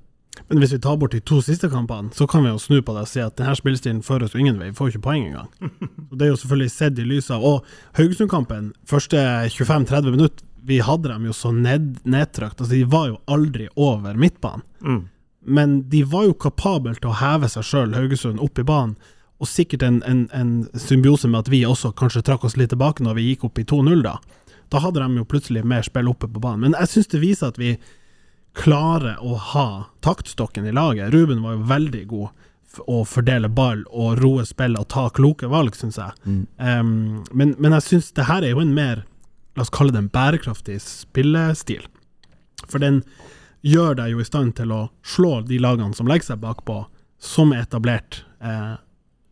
Men hvis vi tar bort de to siste kampene, så kan vi jo snu på det og si at denne spillestilen fører oss jo ingen vei. Vi får ikke poeng engang. [LAUGHS] Og det er jo selvfølgelig sett i lys av Og Haugesund-kampen, første 25-30 minutter, vi hadde dem jo så ned, nedtrykt. Altså, de var jo aldri over midtbanen. Mm. Men de var jo kapable til å heve seg sjøl, Haugesund, opp i banen. Og sikkert en, en, en symbiose med at vi også kanskje trakk oss litt tilbake når vi gikk opp i 2-0, da. Da hadde de jo plutselig mer spill oppe på banen. Men jeg syns det viser at vi klarer å ha taktstokken i laget. Ruben var jo veldig god å fordele ball og roe spillet og ta kloke valg, syns jeg. Um, men, men jeg syns det her er jo en mer, la oss kalle det en bærekraftig spillestil. For den gjør deg jo i stand til å slå de lagene som legger seg bakpå, som er etablert. Eh,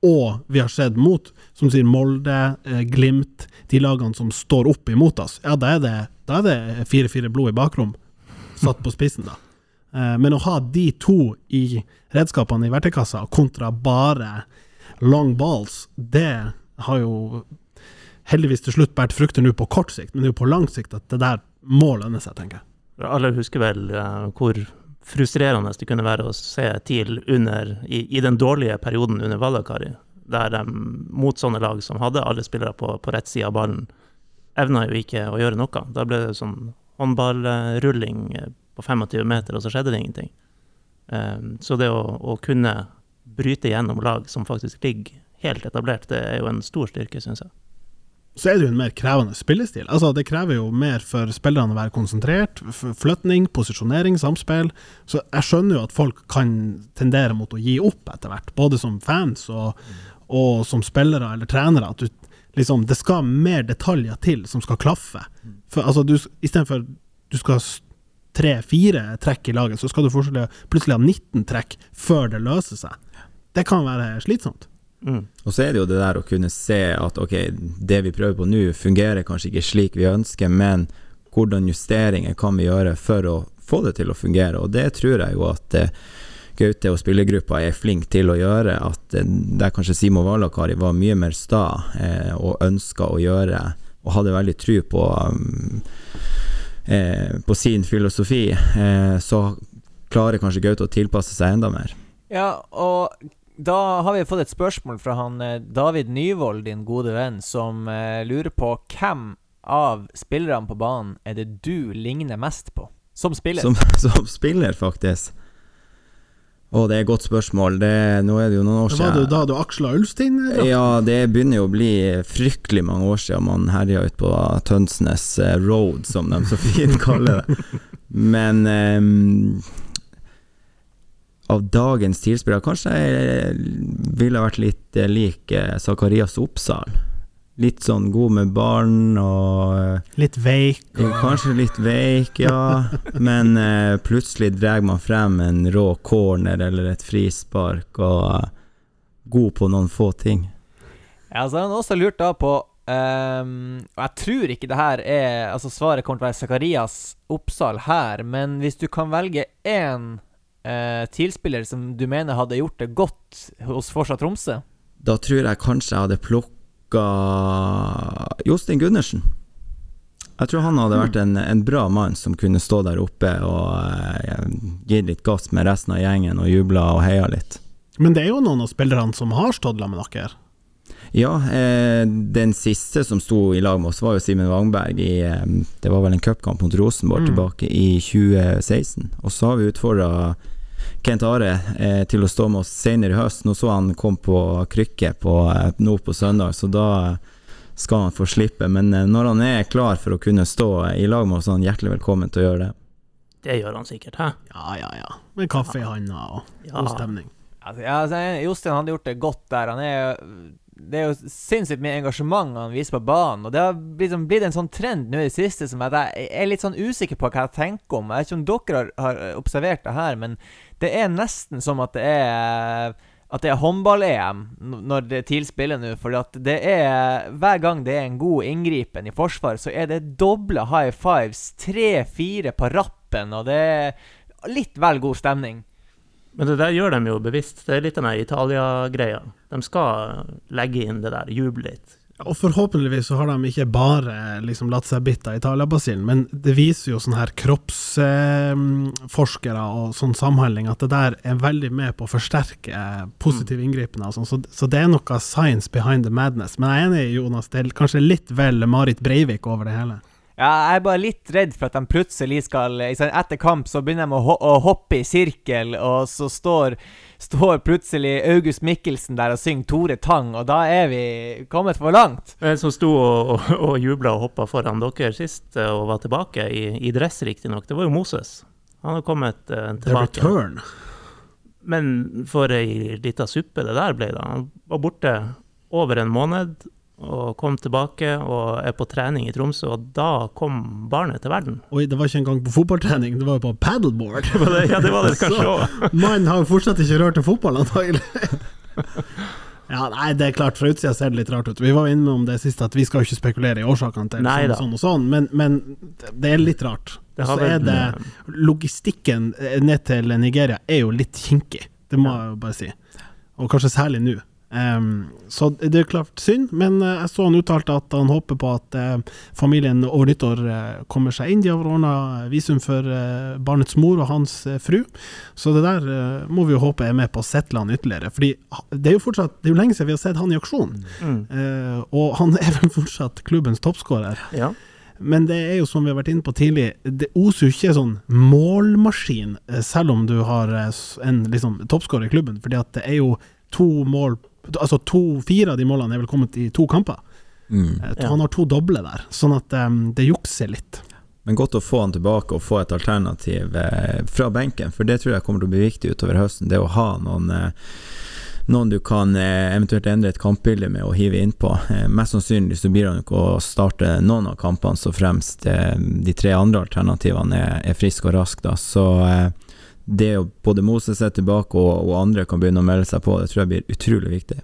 og vi har sett mot, som sier Molde, eh, Glimt, de lagene som står opp imot oss. Ja, da er det da er det 4-4 blod i bakrom, satt på spissen, da. Eh, men å ha de to i redskapene i verktøykassa kontra bare long balls, det har jo heldigvis til slutt båret frukter nå på kort sikt, men det er jo på lang sikt at det der må lønne seg, tenker jeg. Alle husker vel eh, hvor frustrerende det kunne være å se TIL under, i, i den dårlige perioden under Valakari, der de mot sånne lag som hadde alle spillere på, på rett side av ballen, evna jo ikke å gjøre noe. Da ble det sånn håndballrulling på 25 meter, og så skjedde det ingenting. Um, Så det å, å kunne bryte gjennom lag som faktisk ligger helt etablert, det er jo en stor styrke, syns jeg. Så er det jo en mer krevende spillestil. Altså, det krever jo mer for spillerne å være konsentrert. Flytning, posisjonering, samspill. Så jeg skjønner jo at folk kan tendere mot å gi opp etter hvert, både som fans og, og som spillere eller trenere. At du, liksom, det skal mer detaljer til som skal klaffe. For altså, du, istedenfor du skal ha tre-fire trekk i laget, så skal du plutselig ha 19 trekk før det løser seg. Det kan være slitsomt. Mm. Og så er det jo det der å kunne se at ok, det vi prøver på nå fungerer kanskje ikke slik vi ønsker, men hvordan justeringer kan vi gjøre for å få det til å fungere, og det tror jeg jo at eh, Gaute og spillergruppa er flink til å gjøre, at eh, der kanskje Simo Valakari var mye mer sta eh, og ønska å gjøre, og hadde veldig tro på um, eh, på sin filosofi, eh, så klarer kanskje Gaute å tilpasse seg enda mer. Ja, og Da har vi fått et spørsmål fra han eh, David Nyvold, din gode venn, som eh, lurer på hvem av spillerne på banen er det du ligner mest på? Som spiller. Som, [LAUGHS] som spiller, faktisk. Å, det er et godt spørsmål. Det, nå er det jo noen år siden. var det da du aksla Ulstein? Ja. Ja, det begynner jo å bli fryktelig mange år siden man herja ut på Tønsnes eh, Road, som de så fint [LAUGHS] kaller det. Men ehm, av dagens tilspillere kanskje ville vært litt lik eh, Zakarias Oppsal. Litt sånn god med barn og eh, Litt veik. Og... Kanskje litt veik, ja. [LAUGHS] Men eh, plutselig drar man frem en rå corner eller et frispark og eh, god på noen få ting. Ja, så har han også lurt da på Um, Og jeg tror ikke det her er Altså svaret kommer til å være Zakarias Oppsal her, men hvis du kan velge én eh, tilspiller som du mener hadde gjort det godt hos Forsa Tromsø Da tror jeg kanskje jeg hadde plukka Jostein Gundersen. Jeg tror han hadde vært en, en bra mann som kunne stå der oppe og eh, gitt litt gass med resten av gjengen og jubla og heia litt. Men det er jo noen av spillerne som har stått sammen med dere. Ja, eh, den siste som sto i lag med oss, var jo Simen Wangberg i eh, Det var vel en cupkamp mot Rosenborg Mm. tilbake i 2016. Og så har vi utfordra Kent Are eh, til å stå med oss senere i høst. Nå så han kom på krykke på, eh, nå på søndag, så da eh, skal han få slippe. Men eh, når han er klar for å kunne stå eh, i lag med oss, så er han hjertelig velkommen til å gjøre det. Det gjør han sikkert, hæ? Ja, ja, ja. Med kaffe i handa og Ja. god stemning. Altså, ja, altså, Jostein hadde gjort det godt der. Han er Det er jo sinnssykt mye engasjement han viser på banen. Og det har liksom blitt en sånn trend nå i det siste som jeg er litt sånn usikker på hva jeg tenker om. Jeg vet ikke om dere har, har observert det her, men det er nesten som at det er at det er håndball-EM når det tilspiller nå. For det er Hver gang det er en god inngripen i forsvar, så er det doble high fives. Tre-fire på rappen, og det er litt vel god stemning. Men det der gjør de jo bevisst. Det er litt den Italia-greia. De skal legge inn det der, juble litt. Og forhåpentligvis så har de ikke bare liksom latt seg bitte av Italia-basillen, men det viser jo sånne her kroppsforskere og sånn samhandling at det der er veldig med på å forsterke positive inngripener. og sånn. Så, så det er noe science behind the madness. Men jeg er enig, Jonas, det er kanskje litt vel Marit Breivik over det hele. Ja, jeg er bare litt redd for at de plutselig skal Etter kamp så begynner de å, ho å hoppe i sirkel, og så står, står plutselig August Mikkelsen der og synger Tore Tang, og da er vi kommet for langt. En som sto og, og, og jubla og hoppa foran dere sist eh, og var tilbake, i, i dress riktignok, det var jo Moses. Han har kommet tilbake. The return. Men for ei lita suppe det der ble, da. Han var borte over en måned og kom tilbake og er på trening i Tromsø, og da kom barnet til verden. Oi, det var ikke engang på fotballtrening, det var jo på paddleboard. [LAUGHS] Ja, det var det [LAUGHS] kanskje òg. [LAUGHS] Mannen har jo fortsatt ikke rørt til fotball, antagelig. Ja, nei, det er klart, fra utsida ser det litt rart ut. Vi var inne om det siste, at vi skal jo ikke spekulere i årsakene til Nei sånn, sånn og sånn, men, men det er litt rart. Og Så er det Logistikken eh, ned til Nigeria er jo litt kinkig, det må jeg jo bare si. Og kanskje særlig nå. Ehm, så det er klart synd, men eh, jeg så han uttalte at han håper på at uh, familien over nyttår uh, kommer seg inn. De har ordna visum for uh, barnets mor og hans fru, så det der må vi jo håpe er med på å sette han ytterligere. Fordi det er jo fortsatt Det er jo lenge siden vi har sett han i aksjon, Mm. og han [LAUGHS] er vel fortsatt klubbens toppskårer. Ja. Men det er jo som vi har vært inne på tidlig, det oser jo ikke sånn målmaskin, selv om du har en liksom, toppskårer i klubben. Fordi at det er jo to mål Altså to, fire av de målene er vel kommet i to kamper. Mm. Eh, Ja. Han har to doble der, sånn at um, det jukser litt. Men godt å få han tilbake og få et alternativ eh, fra benken, for det tror jeg kommer til å bli viktig utover høsten. Det å ha noen, eh, noen du kan eh, eventuelt endre et kampbilde med og hive innpå. Eh, mest sannsynlig så blir han ikke å starte noen av kampene så fremst eh, de tre andre alternativene er, er friske og raske. Så eh, det å både Moses er tilbake og, og andre kan begynne å melde seg på, det tror jeg blir utrolig viktig.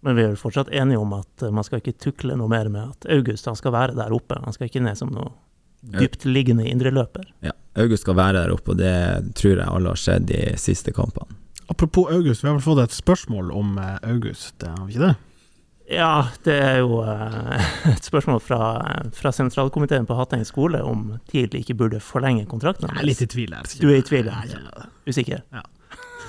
Men vi er jo fortsatt enige om at eh, man skal ikke tukle noe mer med at August han skal være der oppe. Han skal ikke ned som noe dyptliggende indreløper. Ja, August skal være der oppe, og det tror jeg alle har sett de siste kampene. Apropos August, vi har vel fått et spørsmål om eh, August, eh, har vi ikke det? Ja, det er jo eh, [LAUGHS] et spørsmål fra, fra sentralkomiteen på Hatteng skole om TIL ikke burde forlenge kontrakten Jeg er litt i tvil her. Du er i tvil, ja. Jeg. Usikker? Ja.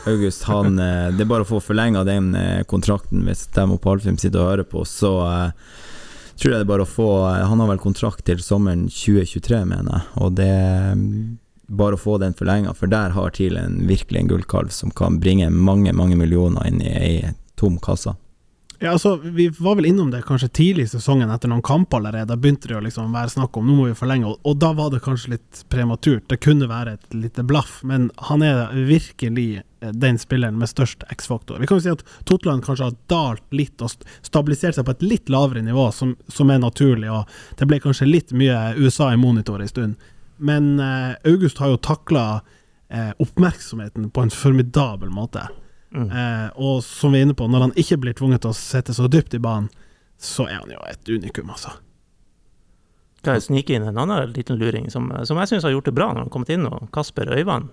August, han [LAUGHS] eh, Det er bare å få forlenga den eh, kontrakten hvis de og Palfim sitter og hører på, så tror jeg det er bare å få Han har vel kontrakt til sommeren 2023, mener jeg, og det er bare å få den forlenga, for der har TIL en virkelig en gullkalv som kan bringe mange, mange millioner inn i ei tom kasse. Ja, altså, Vi var vel innom det kanskje tidlig i sesongen, etter noen kamper allerede. Da begynte det å liksom være snakk om nå må vi forlenge, og da var det kanskje litt prematurt. Det kunne være et lite blaff, men han er virkelig eh, den spilleren med størst X-faktor. Vi kan jo si at Totland kanskje har dalt litt og stabilisert seg på et litt lavere nivå, som, som er naturlig, og det ble kanskje litt mye USA i monitor en stund. Men eh, August har jo takla eh, oppmerksomheten på en formidabel måte. Mm. Eh, og som vi er inne på, når han ikke blir tvunget til å sette så dypt i banen, så er han jo et unikum, altså. Kan jeg snike inn en annen liten luring som, som jeg syns har gjort det bra når han har kommet inn, og Kasper Øyvand.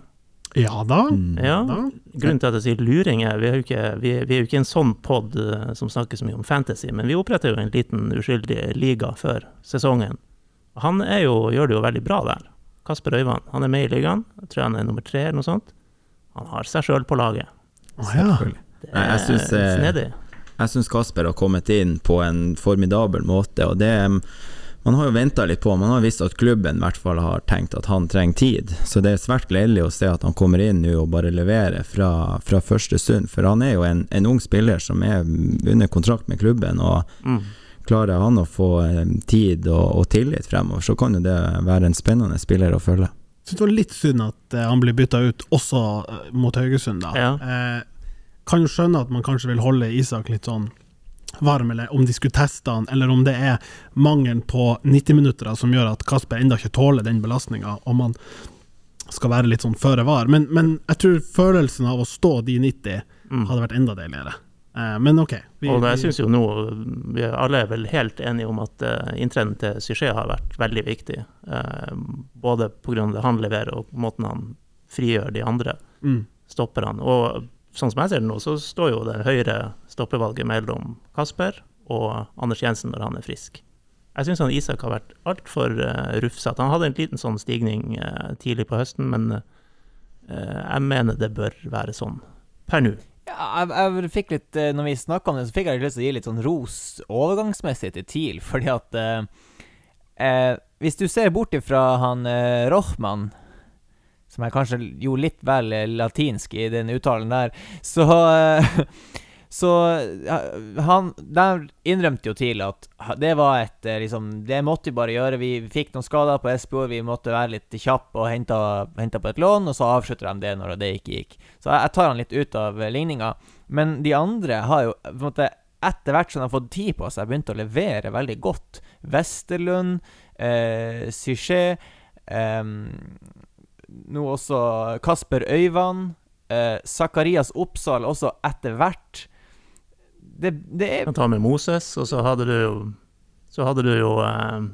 Ja da. Mm. Ja, da. Grunnen til at jeg sier luring, er vi er jo ikke, vi, vi er jo ikke en sånn pod eh, som snakker så mye om fantasy, men vi oppretter jo en liten uskyldig liga før sesongen. Han er jo, gjør det jo veldig bra der. Kasper Øyvand. Han er med i ligaen. Jeg tror han er nummer tre eller noe sånt. Han har seg sjøl på laget. Å ja. Det Nei, jeg synes, eh, snedig. Jeg syns Kasper har kommet inn på en formidabel måte, og det Man har jo venta litt på Man har visst at klubben i hvert fall har tenkt at han trenger tid, så det er svært gledelig å se at han kommer inn nå og bare leverer fra, fra første stund. For han er jo en, en ung spiller som er under kontrakt med klubben, og Mm. klarer han å få tid og, og tillit fremover, så kan jo det være en spennende spiller å følge. Syns det var litt synd at eh, han blir bytta ut også eh, mot Haugesund, da. Ja. Eh, kan jo skjønne at man kanskje vil holde Isak litt sånn varm, eller om de skulle teste han, eller om det er mangelen på 90 minutter som gjør at Kasper enda ikke tåler den belastninga, om han skal være litt sånn føre var. Men, men jeg tror følelsen av å stå de 90 Mm. hadde vært enda deiligere. Eh, men OK. Vi, Og jeg synes syns jo nå Vi alle er vel helt enige om at uh, inntreden til Suchet har vært veldig viktig. Uh, både pga. det han leverer, og måten han frigjør de andre mm. stopperne. Og sånn som jeg ser det nå, så står jo det høyre stoppevalget mellom Kasper og Anders Jensen når han er frisk. Jeg syns Isak har vært altfor uh, rufsete. Han hadde en liten sånn stigning uh, tidlig på høsten, men uh, jeg mener det bør være sånn per nå. Jeg, jeg fikk litt eh, Når vi snakka om det, så fikk jeg litt lyst til å gi litt sånn ros overgangsmessig til TIL, [LAUGHS] fordi at eh, eh, Hvis du ser bort ifra han eh, Rochmann som er kanskje jo litt vel eh, latinsk i den uttalen der, så [LAUGHS] Så han Der innrømte jo tidlig at det var et eh, liksom Det måtte vi bare gjøre. Vi fikk noen skader på Espejord, vi måtte være litt kjappe og hente, på et lån, og så avslutter de det når det ikke gikk. Så jeg, jeg tar han litt ut av eh, ligninga. Men de andre har jo på en måte etter hvert som de har fått tid på seg, begynt å levere veldig godt. Westerlund, eh, Suchet eh, Nå også Kasper Øyvand. Eh, Zakarias Oppsal også etter hvert. Det, det er kan ta med Moses, og så hadde du jo Så hadde du jo eh,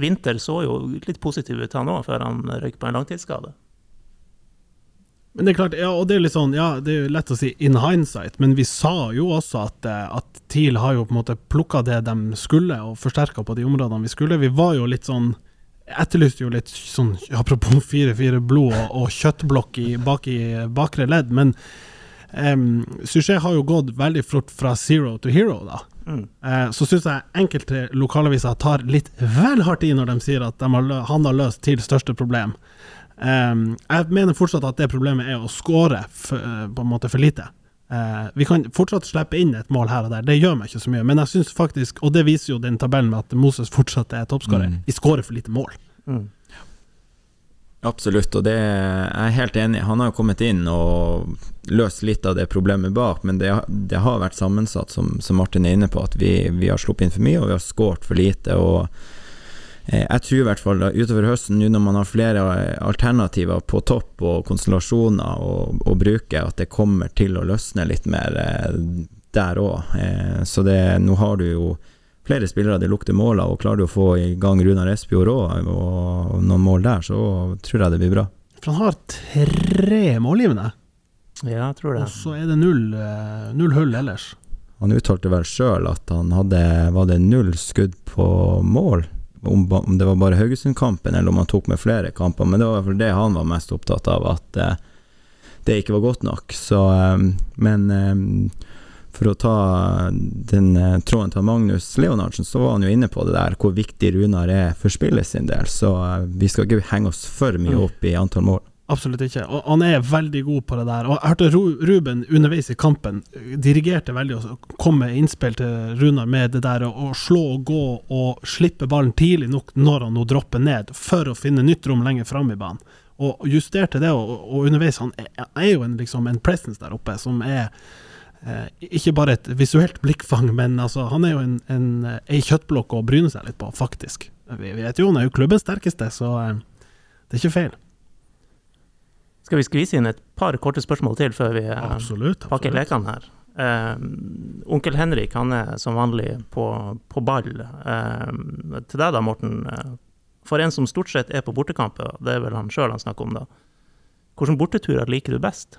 Vinter så jo litt positiv ut, han òg, før han røyk på en langtidsskade. Men det er klart, ja, og det er litt sånn, ja, det er jo lett å si in hindsight, men vi sa jo også at, eh, at TIL har jo på en måte plukka det de skulle, og forsterka på de områdene vi skulle. Vi var jo litt sånn jeg etterlyste jo litt sånn, apropos 4-4 blod og, og kjøttblokk i, bak i bakre ledd, men um, Suchet har jo gått veldig fort fra zero to hero, da. Mm. Uh, så syns jeg enkelte lokalaviser tar litt vel hardt i når de sier at de har, han har løst til største problem. Um, jeg mener fortsatt at det problemet er å score for, eh, på en måte for lite. Uh, vi kan fortsatt slippe inn et mål her og der, det gjør meg ikke så mye. Men jeg syns faktisk, og det viser jo den tabellen med at Moses fortsatt er toppskårer, Mm. vi skårer for lite mål. Mm. Absolutt, og det er jeg helt enig. Han har jo kommet inn og løst litt av det problemet bak, men det, det har vært sammensatt, som, som Martin er inne på, at vi, vi har sluppet inn for mye, og vi har skåret for lite. og eh, jeg tror i hvert fall da, utover høsten, nå når man har flere alternativer på topp og konstellasjoner å bruke, at det kommer til å løsne litt mer eh, der òg. Eh, så det, nå har du jo flere spillere det lukter mål av, og klarer du å få i gang Runar Espejord òg, og noen mål der, så tror jeg det blir bra. For han har tre målgivende, Ja, jeg tror det. og så er det null, eh, null hull ellers. Han uttalte vel sjøl at han hadde Var det null skudd på mål? Om, ba- om det var bare Haugesund-kampen, eller om han tok med flere kamper. Men det var i hvert fall det han var mest opptatt av, at eh, det ikke var godt nok. Så, eh, men eh, for å ta den eh, tråden til Magnus Leonardsen, så var han jo inne på det der, hvor viktig Runar er for spillet sin del. Så eh, vi skal ikke henge oss for mye Mm. opp i antall mål. Absolutt ikke. Og han er veldig god på det der. Og jeg hørte Ru- Ruben underveis i kampen eh, dirigerte veldig og kom med innspill til Runar med det der å, slå og gå og slippe ballen tidlig nok når han nå dropper ned, for å finne nytt rom lenger fram i banen. Og justerte det, og, og underveis Han er, er jo en, liksom, en presence der oppe som er eh, ikke bare et visuelt blikkfang, men altså, han er jo en, en, eh, ei kjøttblokk å bryne seg litt på, faktisk. Vi vet jo han er jo klubbens sterkeste, så eh, det er ikke feil. Skal vi skvise inn et par korte spørsmål til før vi absolutt, Absolutt. pakker lekene her? Eh, onkel Henrik han er som vanlig på, på ball. Eh, til deg da, Morten. eh, For en som stort sett er på bortekamper, det er vel han sjøl han snakker om da. Hvilke borteturer liker du best?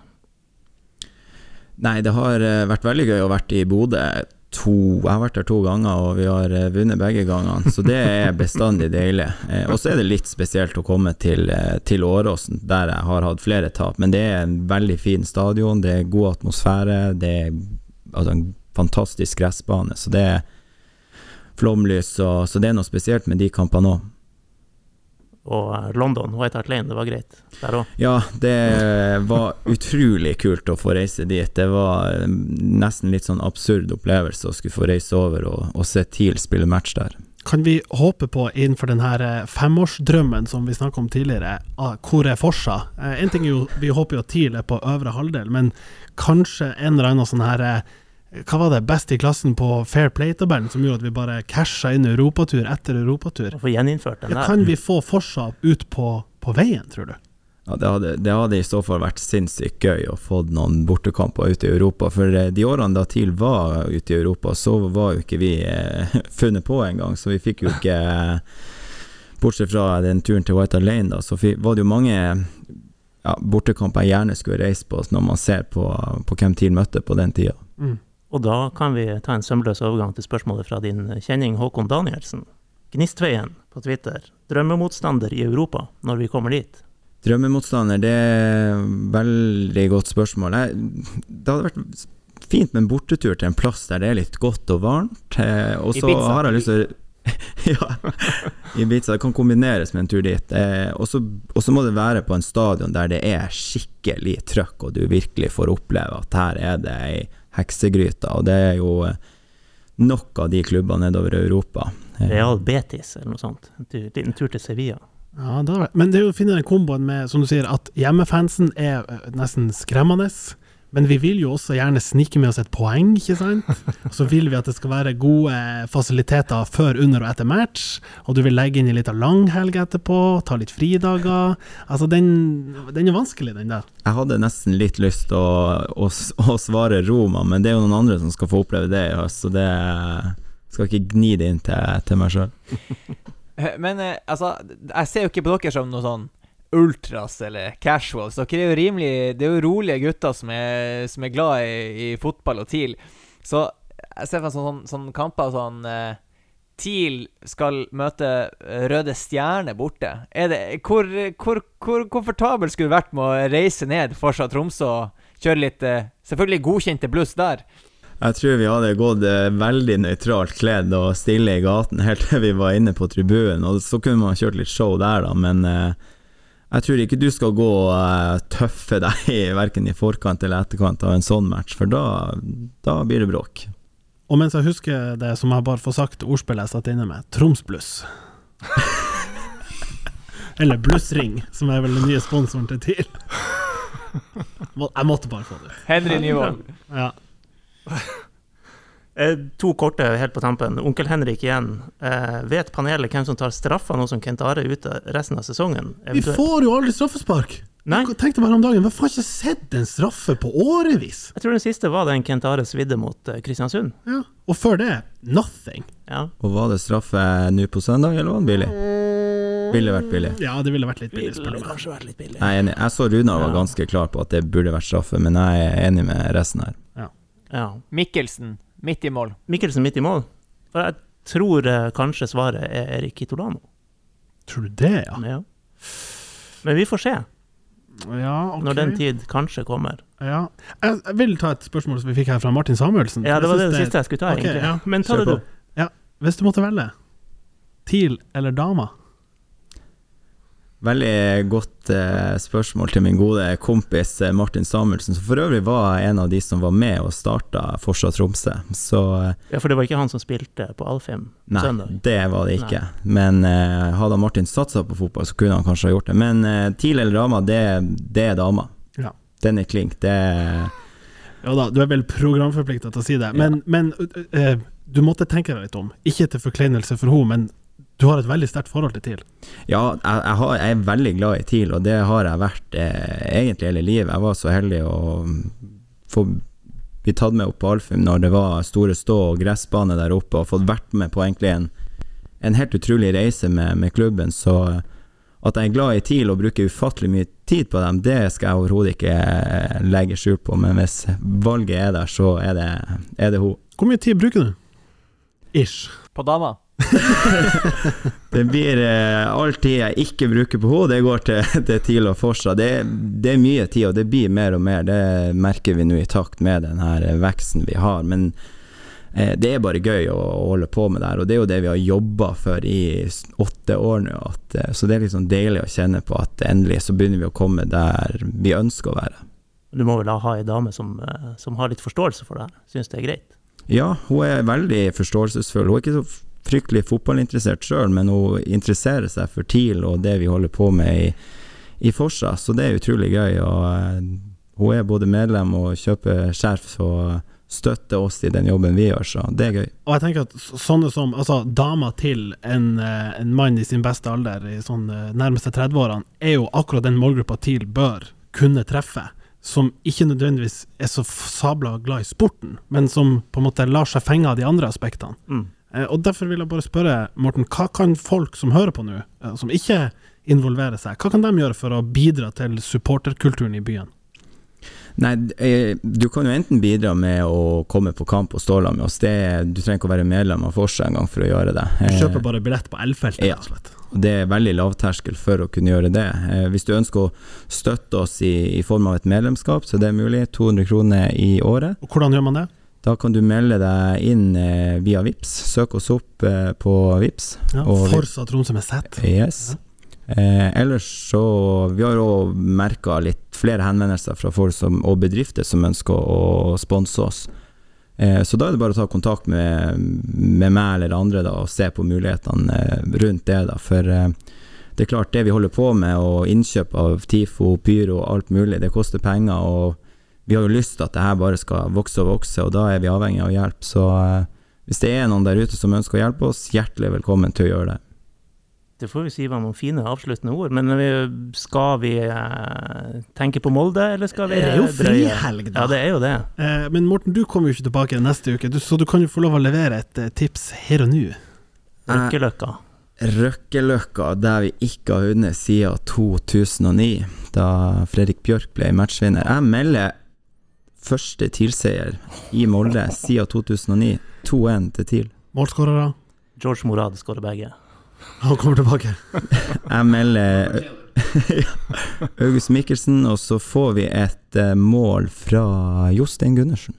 Nei, det har eh, vært veldig gøy å vært i Bodø to Jeg har vært der to ganger, og vi har eh, vunnet begge gangene, så det er bestandig deilig. Eh, Og så er det litt spesielt å komme til, til Åråsen, der jeg har hatt flere tap. Men det er en veldig fin stadion, det er god atmosfære, det er altså, en fantastisk gressbane, så det er flomlys, og, så det er noe spesielt med de kampene òg. Og eh, London, White Hart Lane, det var greit der òg. Ja, det var utrolig kult å få reise dit. Det var eh, nesten litt sånn absurd opplevelse å skulle få reise over og, og se TIL spille match der. Kan vi håpe på innenfor den her eh, femårsdrømmen som vi snakka om tidligere, ah, hvor er Forsa? En ting er jo, Vi håper jo at TIL er på øvre halvdel, men kanskje en eller annen sånn her Hva var det, best i klassen på Fair Play-tabellen som gjorde at vi bare casha inn europatur etter europatur? Og gjeninnført den Ja, kan vi få Forsa ut på, på veien, tror du? Ja, det, hadde, det hadde i så fall vært sinnssykt gøy å få noen bortekamper ute i Europa. For eh, de årene da TIL var ute i Europa, så var jo ikke vi eh, [LAUGHS] funnet på engang. Så vi fikk jo ikke eh, Bortsett fra den turen til White Lane, da, så var det jo mange ja, bortekamper jeg gjerne skulle reist på når man ser på, på hvem TIL møtte på den tida. Mm. Og da kan vi ta en sømløs overgang til spørsmålet fra din kjenning Håkon Danielsen. Gnistveien på Twitter. Drømmemotstander i Europa når vi kommer dit? Drømmemotstander, det er veldig godt spørsmål. Jeg, det hadde vært fint med en bortetur til en plass der det er litt godt og varmt. Eh, og så har jeg lyst til å [LAUGHS] Ja, Ibiza. Det kan kombineres med en tur dit. Eh, og så og så må det være på en stadion der det er skikkelig trøkk, og du virkelig får oppleve at her er det ei heksegryte. Og det er jo eh, nok av de klubbene nedover i Europa. Eh, Real Betis eller noe sånt. En tur, til Sevilla. Ja, det. Men det er jo å finne den komboen med, som du sier, at hjemmefansen er eh, nesten skremmende. Men vi vil jo også gjerne snike med oss et poeng, ikke sant? Og så vil vi at det skal være gode fasiliteter før, under og etter match. Og du vil legge inn en liten langhelg etterpå, ta litt fridager. Altså, den, den er vanskelig, den der. Jeg hadde nesten litt lyst til å, å, å svare Roma, men det er jo noen andre som skal få oppleve det i høst, så det skal ikke gni det inn til, til meg sjøl. [LAUGHS] Men eh, altså, jeg ser jo ikke på dere som noe sånn ultras eller casuals. Dere er jo rimelig Det er jo rolige gutter som er, som er glad i, i fotball og TIL. Så jeg ser for meg sånn, sånn, sånn kamper sånn uh, TIL skal møte eh, Røde Stjerne borte. Er det, hvor, hvor, hvor komfortabel skulle du vært med å reise ned Forsa Tromsø og kjøre litt uh, Selvfølgelig godkjente bluss der. Jeg tror vi hadde gått veldig nøytralt kledd og stille i gaten [LAUGHS] helt til vi var inne på tribunen, og så kunne man kjørt litt show der, da, men eh, jeg tror ikke du skal gå og eh, tøffe [LAUGHS] deg verken i forkant eller etterkant av en sånn match, for da, da blir det bråk. Og mens jeg husker det som jeg bare får sagt ordspillet jeg satt inne med, Tromsbluss. [LAUGHS] Eller Blussring, som er vel den nye sponsoren til TIL. [LAUGHS] Jeg måtte bare få det ut. Henry Nyvold. Ja. Eh, to korte helt på tampen. Onkel Henrik igjen. Eh, vet panelet hvem som tar straffa nå som Kent Are er ute resten av sesongen? Vi får jo aldri straffespark! Nei, Jeg tenkte bare om dagen, hva faen ikke sett en straffe på årevis? jeg tror den siste var den Kent Are svidde mot eh, Kristiansund. Ja. Og før det, nothing. Ja. Og var det straffe nå på søndag, eller var det billig? Ville vært billig. Ja, det ville vært litt billig, Ville kanskje vært litt billig. Jeg er enig. Jeg så Runar var Ja. ganske klar på at det burde vært straffe, men jeg er enig med resten her. Ja. Mikkelsen, midt i mål. Mikkelsen midt i mål. For jeg tror eh, kanskje svaret er Erik Kitolano. Tror du det, ja? Ja. Men vi får se. Ja, ok. Når den tid kanskje kommer. Ja. Jeg, jeg vil ta et spørsmål som vi fikk her fra Martin Samuelsen. Ja, det var det, det siste jeg skulle ta, okay, egentlig. ja. Men ta Kjør det, du. du. Hvis du måtte velge TIL eller Dama? Veldig godt eh, spørsmål til min gode kompis eh, Martin Samuelsen, som for øvrig var en av de som var med og starta Forsa Tromsø. Så eh, Ja, for det var ikke han som spilte på Alfheim nei, søndag. det var det ikke. Men eh, hadde Martin satsa på fotball, så kunne han kanskje ha gjort det. Men eh, TIL eller dama, det, det er dama. Ja. Den er klink. Det Ja da, du er vel programforplikta til å si det, men, men uh, uh, du måtte tenke deg litt om. Ikke til forkleinelse for henne, men du har et veldig sterkt forhold til TIL. Ja, jeg, jeg, har, jeg er veldig glad i TIL, og det har jeg vært eh, egentlig hele livet. Jeg var så heldig å få bli tatt med opp på Alfheim når det var store stå og gressbane der oppe, og fått vært med på egentlig en, en helt utrolig reise med, med klubben. Så at jeg er glad i TIL og bruker ufattelig mye tid på dem, det skal jeg overhodet ikke eh, legge skjul på. Men hvis valget er der, så er det, er det hun. Hvor mye tid bruker du? Ish. På dama. Det blir eh, all tid jeg ikke bruker på henne, det går til, [LAUGHS] til TIL og Forsa. Det, det er mye tid, og det blir mer og mer. Det merker vi nå i takt med den her veksten vi har. Men eh, det er bare gøy å, å holde på med det her, og det er jo det vi har jobba for i åtte år nå. At, eh, så det er liksom deilig å kjenne på at endelig så begynner vi å komme der vi ønsker å være. Du må vel ha ei dame som, eh, som har litt forståelse for det her, syns det er greit. Ja, hun er veldig forståelsesfull. Hun er ikke så fryktelig fotballinteressert sjøl, men hun interesserer seg for TIL og det vi holder på med i, i Forsa, så det er utrolig gøy. Og eh, hun er både medlem og kjøper skjerf og støtter oss i den jobben vi gjør, så det er gøy. Og jeg tenker at sånne som altså, dama til en, eh, en mann i sin beste alder, i sånn eh, nærmeste 30-årene, er jo akkurat den målgruppa TIL bør kunne treffe. Som ikke nødvendigvis er så sabla glad i sporten, men som på en måte lar seg fenge av de andre aspektene. Mm. Eh, Og Derfor vil jeg bare spørre, Morten, hva kan folk som hører på nå, eh, som ikke involverer seg, hva kan de gjøre for å bidra til supporterkulturen i byen? Nei, eh, du kan jo enten bidra med å komme på kamp og ståla med oss, det, du trenger ikke å være medlem av Forsa engang for å gjøre det. Du kjøper bare billett på L-feltet, ja. rett det er veldig lavterskel for å kunne gjøre det. Hvis du ønsker å støtte oss i, i form av et medlemskap, så det er mulig. 200 kroner i året. Og hvordan gjør man det? Da kan du melde deg inn eh, via VIPS. Søk oss opp eh, på VIPS. Ja, Forsa Tromsø med Z. Yes. Eh, ellers så Vi har òg merka litt flere henvendelser fra folk som, og bedrifter som ønsker å, å sponse oss. Eh, så da er det bare å ta kontakt med, med meg eller andre da, og se på mulighetene eh, rundt det. da For eh, det er klart, det vi holder på med, og innkjøp av TIFO, Pyro og alt mulig, det koster penger. Og vi har jo lyst til at det her bare skal vokse og vokse, og da er vi avhengig av hjelp. Så eh, hvis det er noen der ute som ønsker å hjelpe oss, hjertelig velkommen til å gjøre det. Det får vi si var noen fine avsluttende ord, men skal vi eh, tenke på Molde, eller skal vi Det er jo frihelg, da. Ja, det er jo det. Eh, men Morten, du kommer jo ikke tilbake neste uke, så du kan jo få lov å levere et tips her og nå. Røkkeløkka. Røkkeløkka, der vi ikke har vunnet siden 2009, da Fredrik Bjørk ble matchvinner. Jeg melder første TIL-seier i Molde siden 2009. 2-1 til TIL. Målskårere, George Morad skårer begge. han kommer tilbake. [LAUGHS] Jeg melder [LAUGHS] August Mikkelsen, og så får vi et eh, mål fra Jostein Gundersen.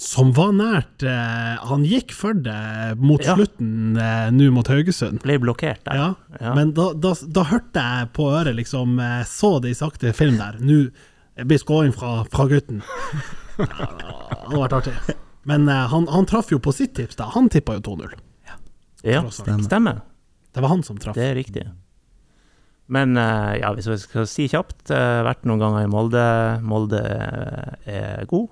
Som var nært. Eh, han gikk for det mot Ja. slutten eh, nå mot Haugesund. Ble blokkert der. Ja, Ja. men da, da, da hørte jeg på øret, liksom, så det i sakte film der. Nå blir scoring fra, fra gutten. Ja, det hadde vært artig. Men eh, han, han traff jo på sitt tips, da. Han tippa jo 2-0. ja. Tross alt. Stemmer. Stemmer. Det var han som traff. Det er riktig. Men eh, ja, hvis jeg skal si kjapt, uh, vært noen ganger i Molde. Molde eh, er god.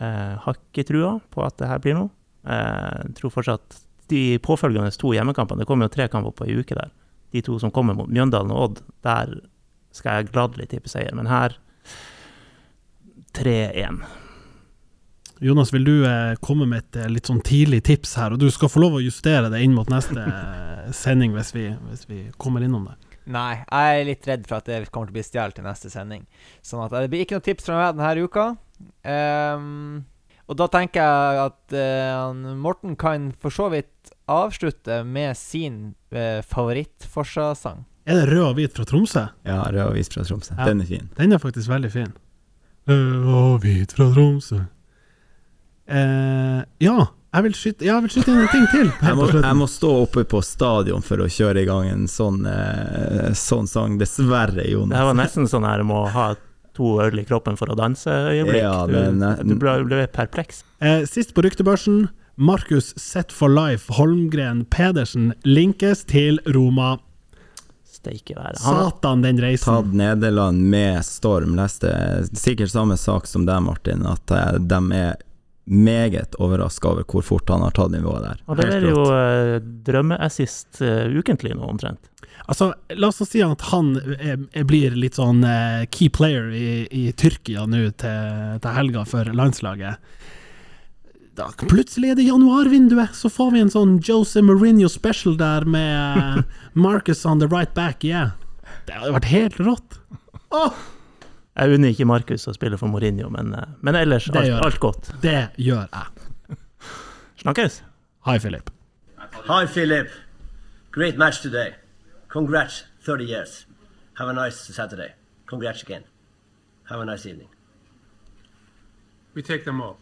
Uh, har ikke trua på at det her blir noe. Eh, tror fortsatt de påfølgende to hjemmekampene Det kommer jo tre kamper på ei uke der. De to som kommer mot Mjøndalen og Odd, der skal jeg gladelig tippe seier. Men her 3-1. Jonas, vil du eh, komme med et eh, litt sånn tidlig tips her? Og du skal få lov å justere det inn mot neste eh, sending hvis vi, hvis vi kommer innom det. Nei, jeg er litt redd for at det kommer til å bli stjålet til neste sending. Sånn at det blir ikke noe tips fra meg denne uka. Um, og da tenker jeg at uh, Morten kan for så vidt avslutte med sin uh, favoritt-Forsa-sang. Er det rød og hvit fra Tromsø? Ja, rød og hvit fra Tromsø. Ja. Den er fin. Den er faktisk veldig fin. Rød og hvit fra Tromsø. Eh, ja, jeg vil skyte, ja, jeg vil skyte inn en ting til. Jeg må, jeg må stå oppe på stadion for å kjøre i gang en sånn, eh, sånn sang. Dessverre, Det var nesten sånn her må ha to øl i kroppen for å danse-øyeblikk. Ja, det er du, du ble, ble perpleks. Eh, sist på ryktebørsen, Markus Set for Life Holmgren Pedersen linkes til Roma. Steike være. Han, Satan, den reisen. Tatt Nederland med storm. Leste sikkert samme sak som deg, Martin, at eh, de er meget overraska over hvor fort han har tatt nivået der. Og det er jo uh, drømmeassist eh, ukentlig nå, omtrent. Altså, la oss si at han er, er blir litt sånn eh, key player i, i Tyrkia nå til, til helga for landslaget. Da, plutselig er det januarvinduet, så får vi en sånn Jose Mourinho special der med Marcus on the right back, yeah. Det hadde vært helt rått. Jeg unner ikke Markus å spille for Mourinho, men, eh, men ellers alt, alt godt. Det gjør jeg. Snakkes! Hi, Philip. Hi, Philip. Great match today. Congrats, 30 years. Have a nice Saturday. Congrats again. Have a nice evening. We take them all.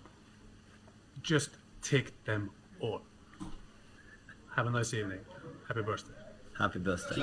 Just take them all. Have a nice evening. Happy birthday. Happy birthday.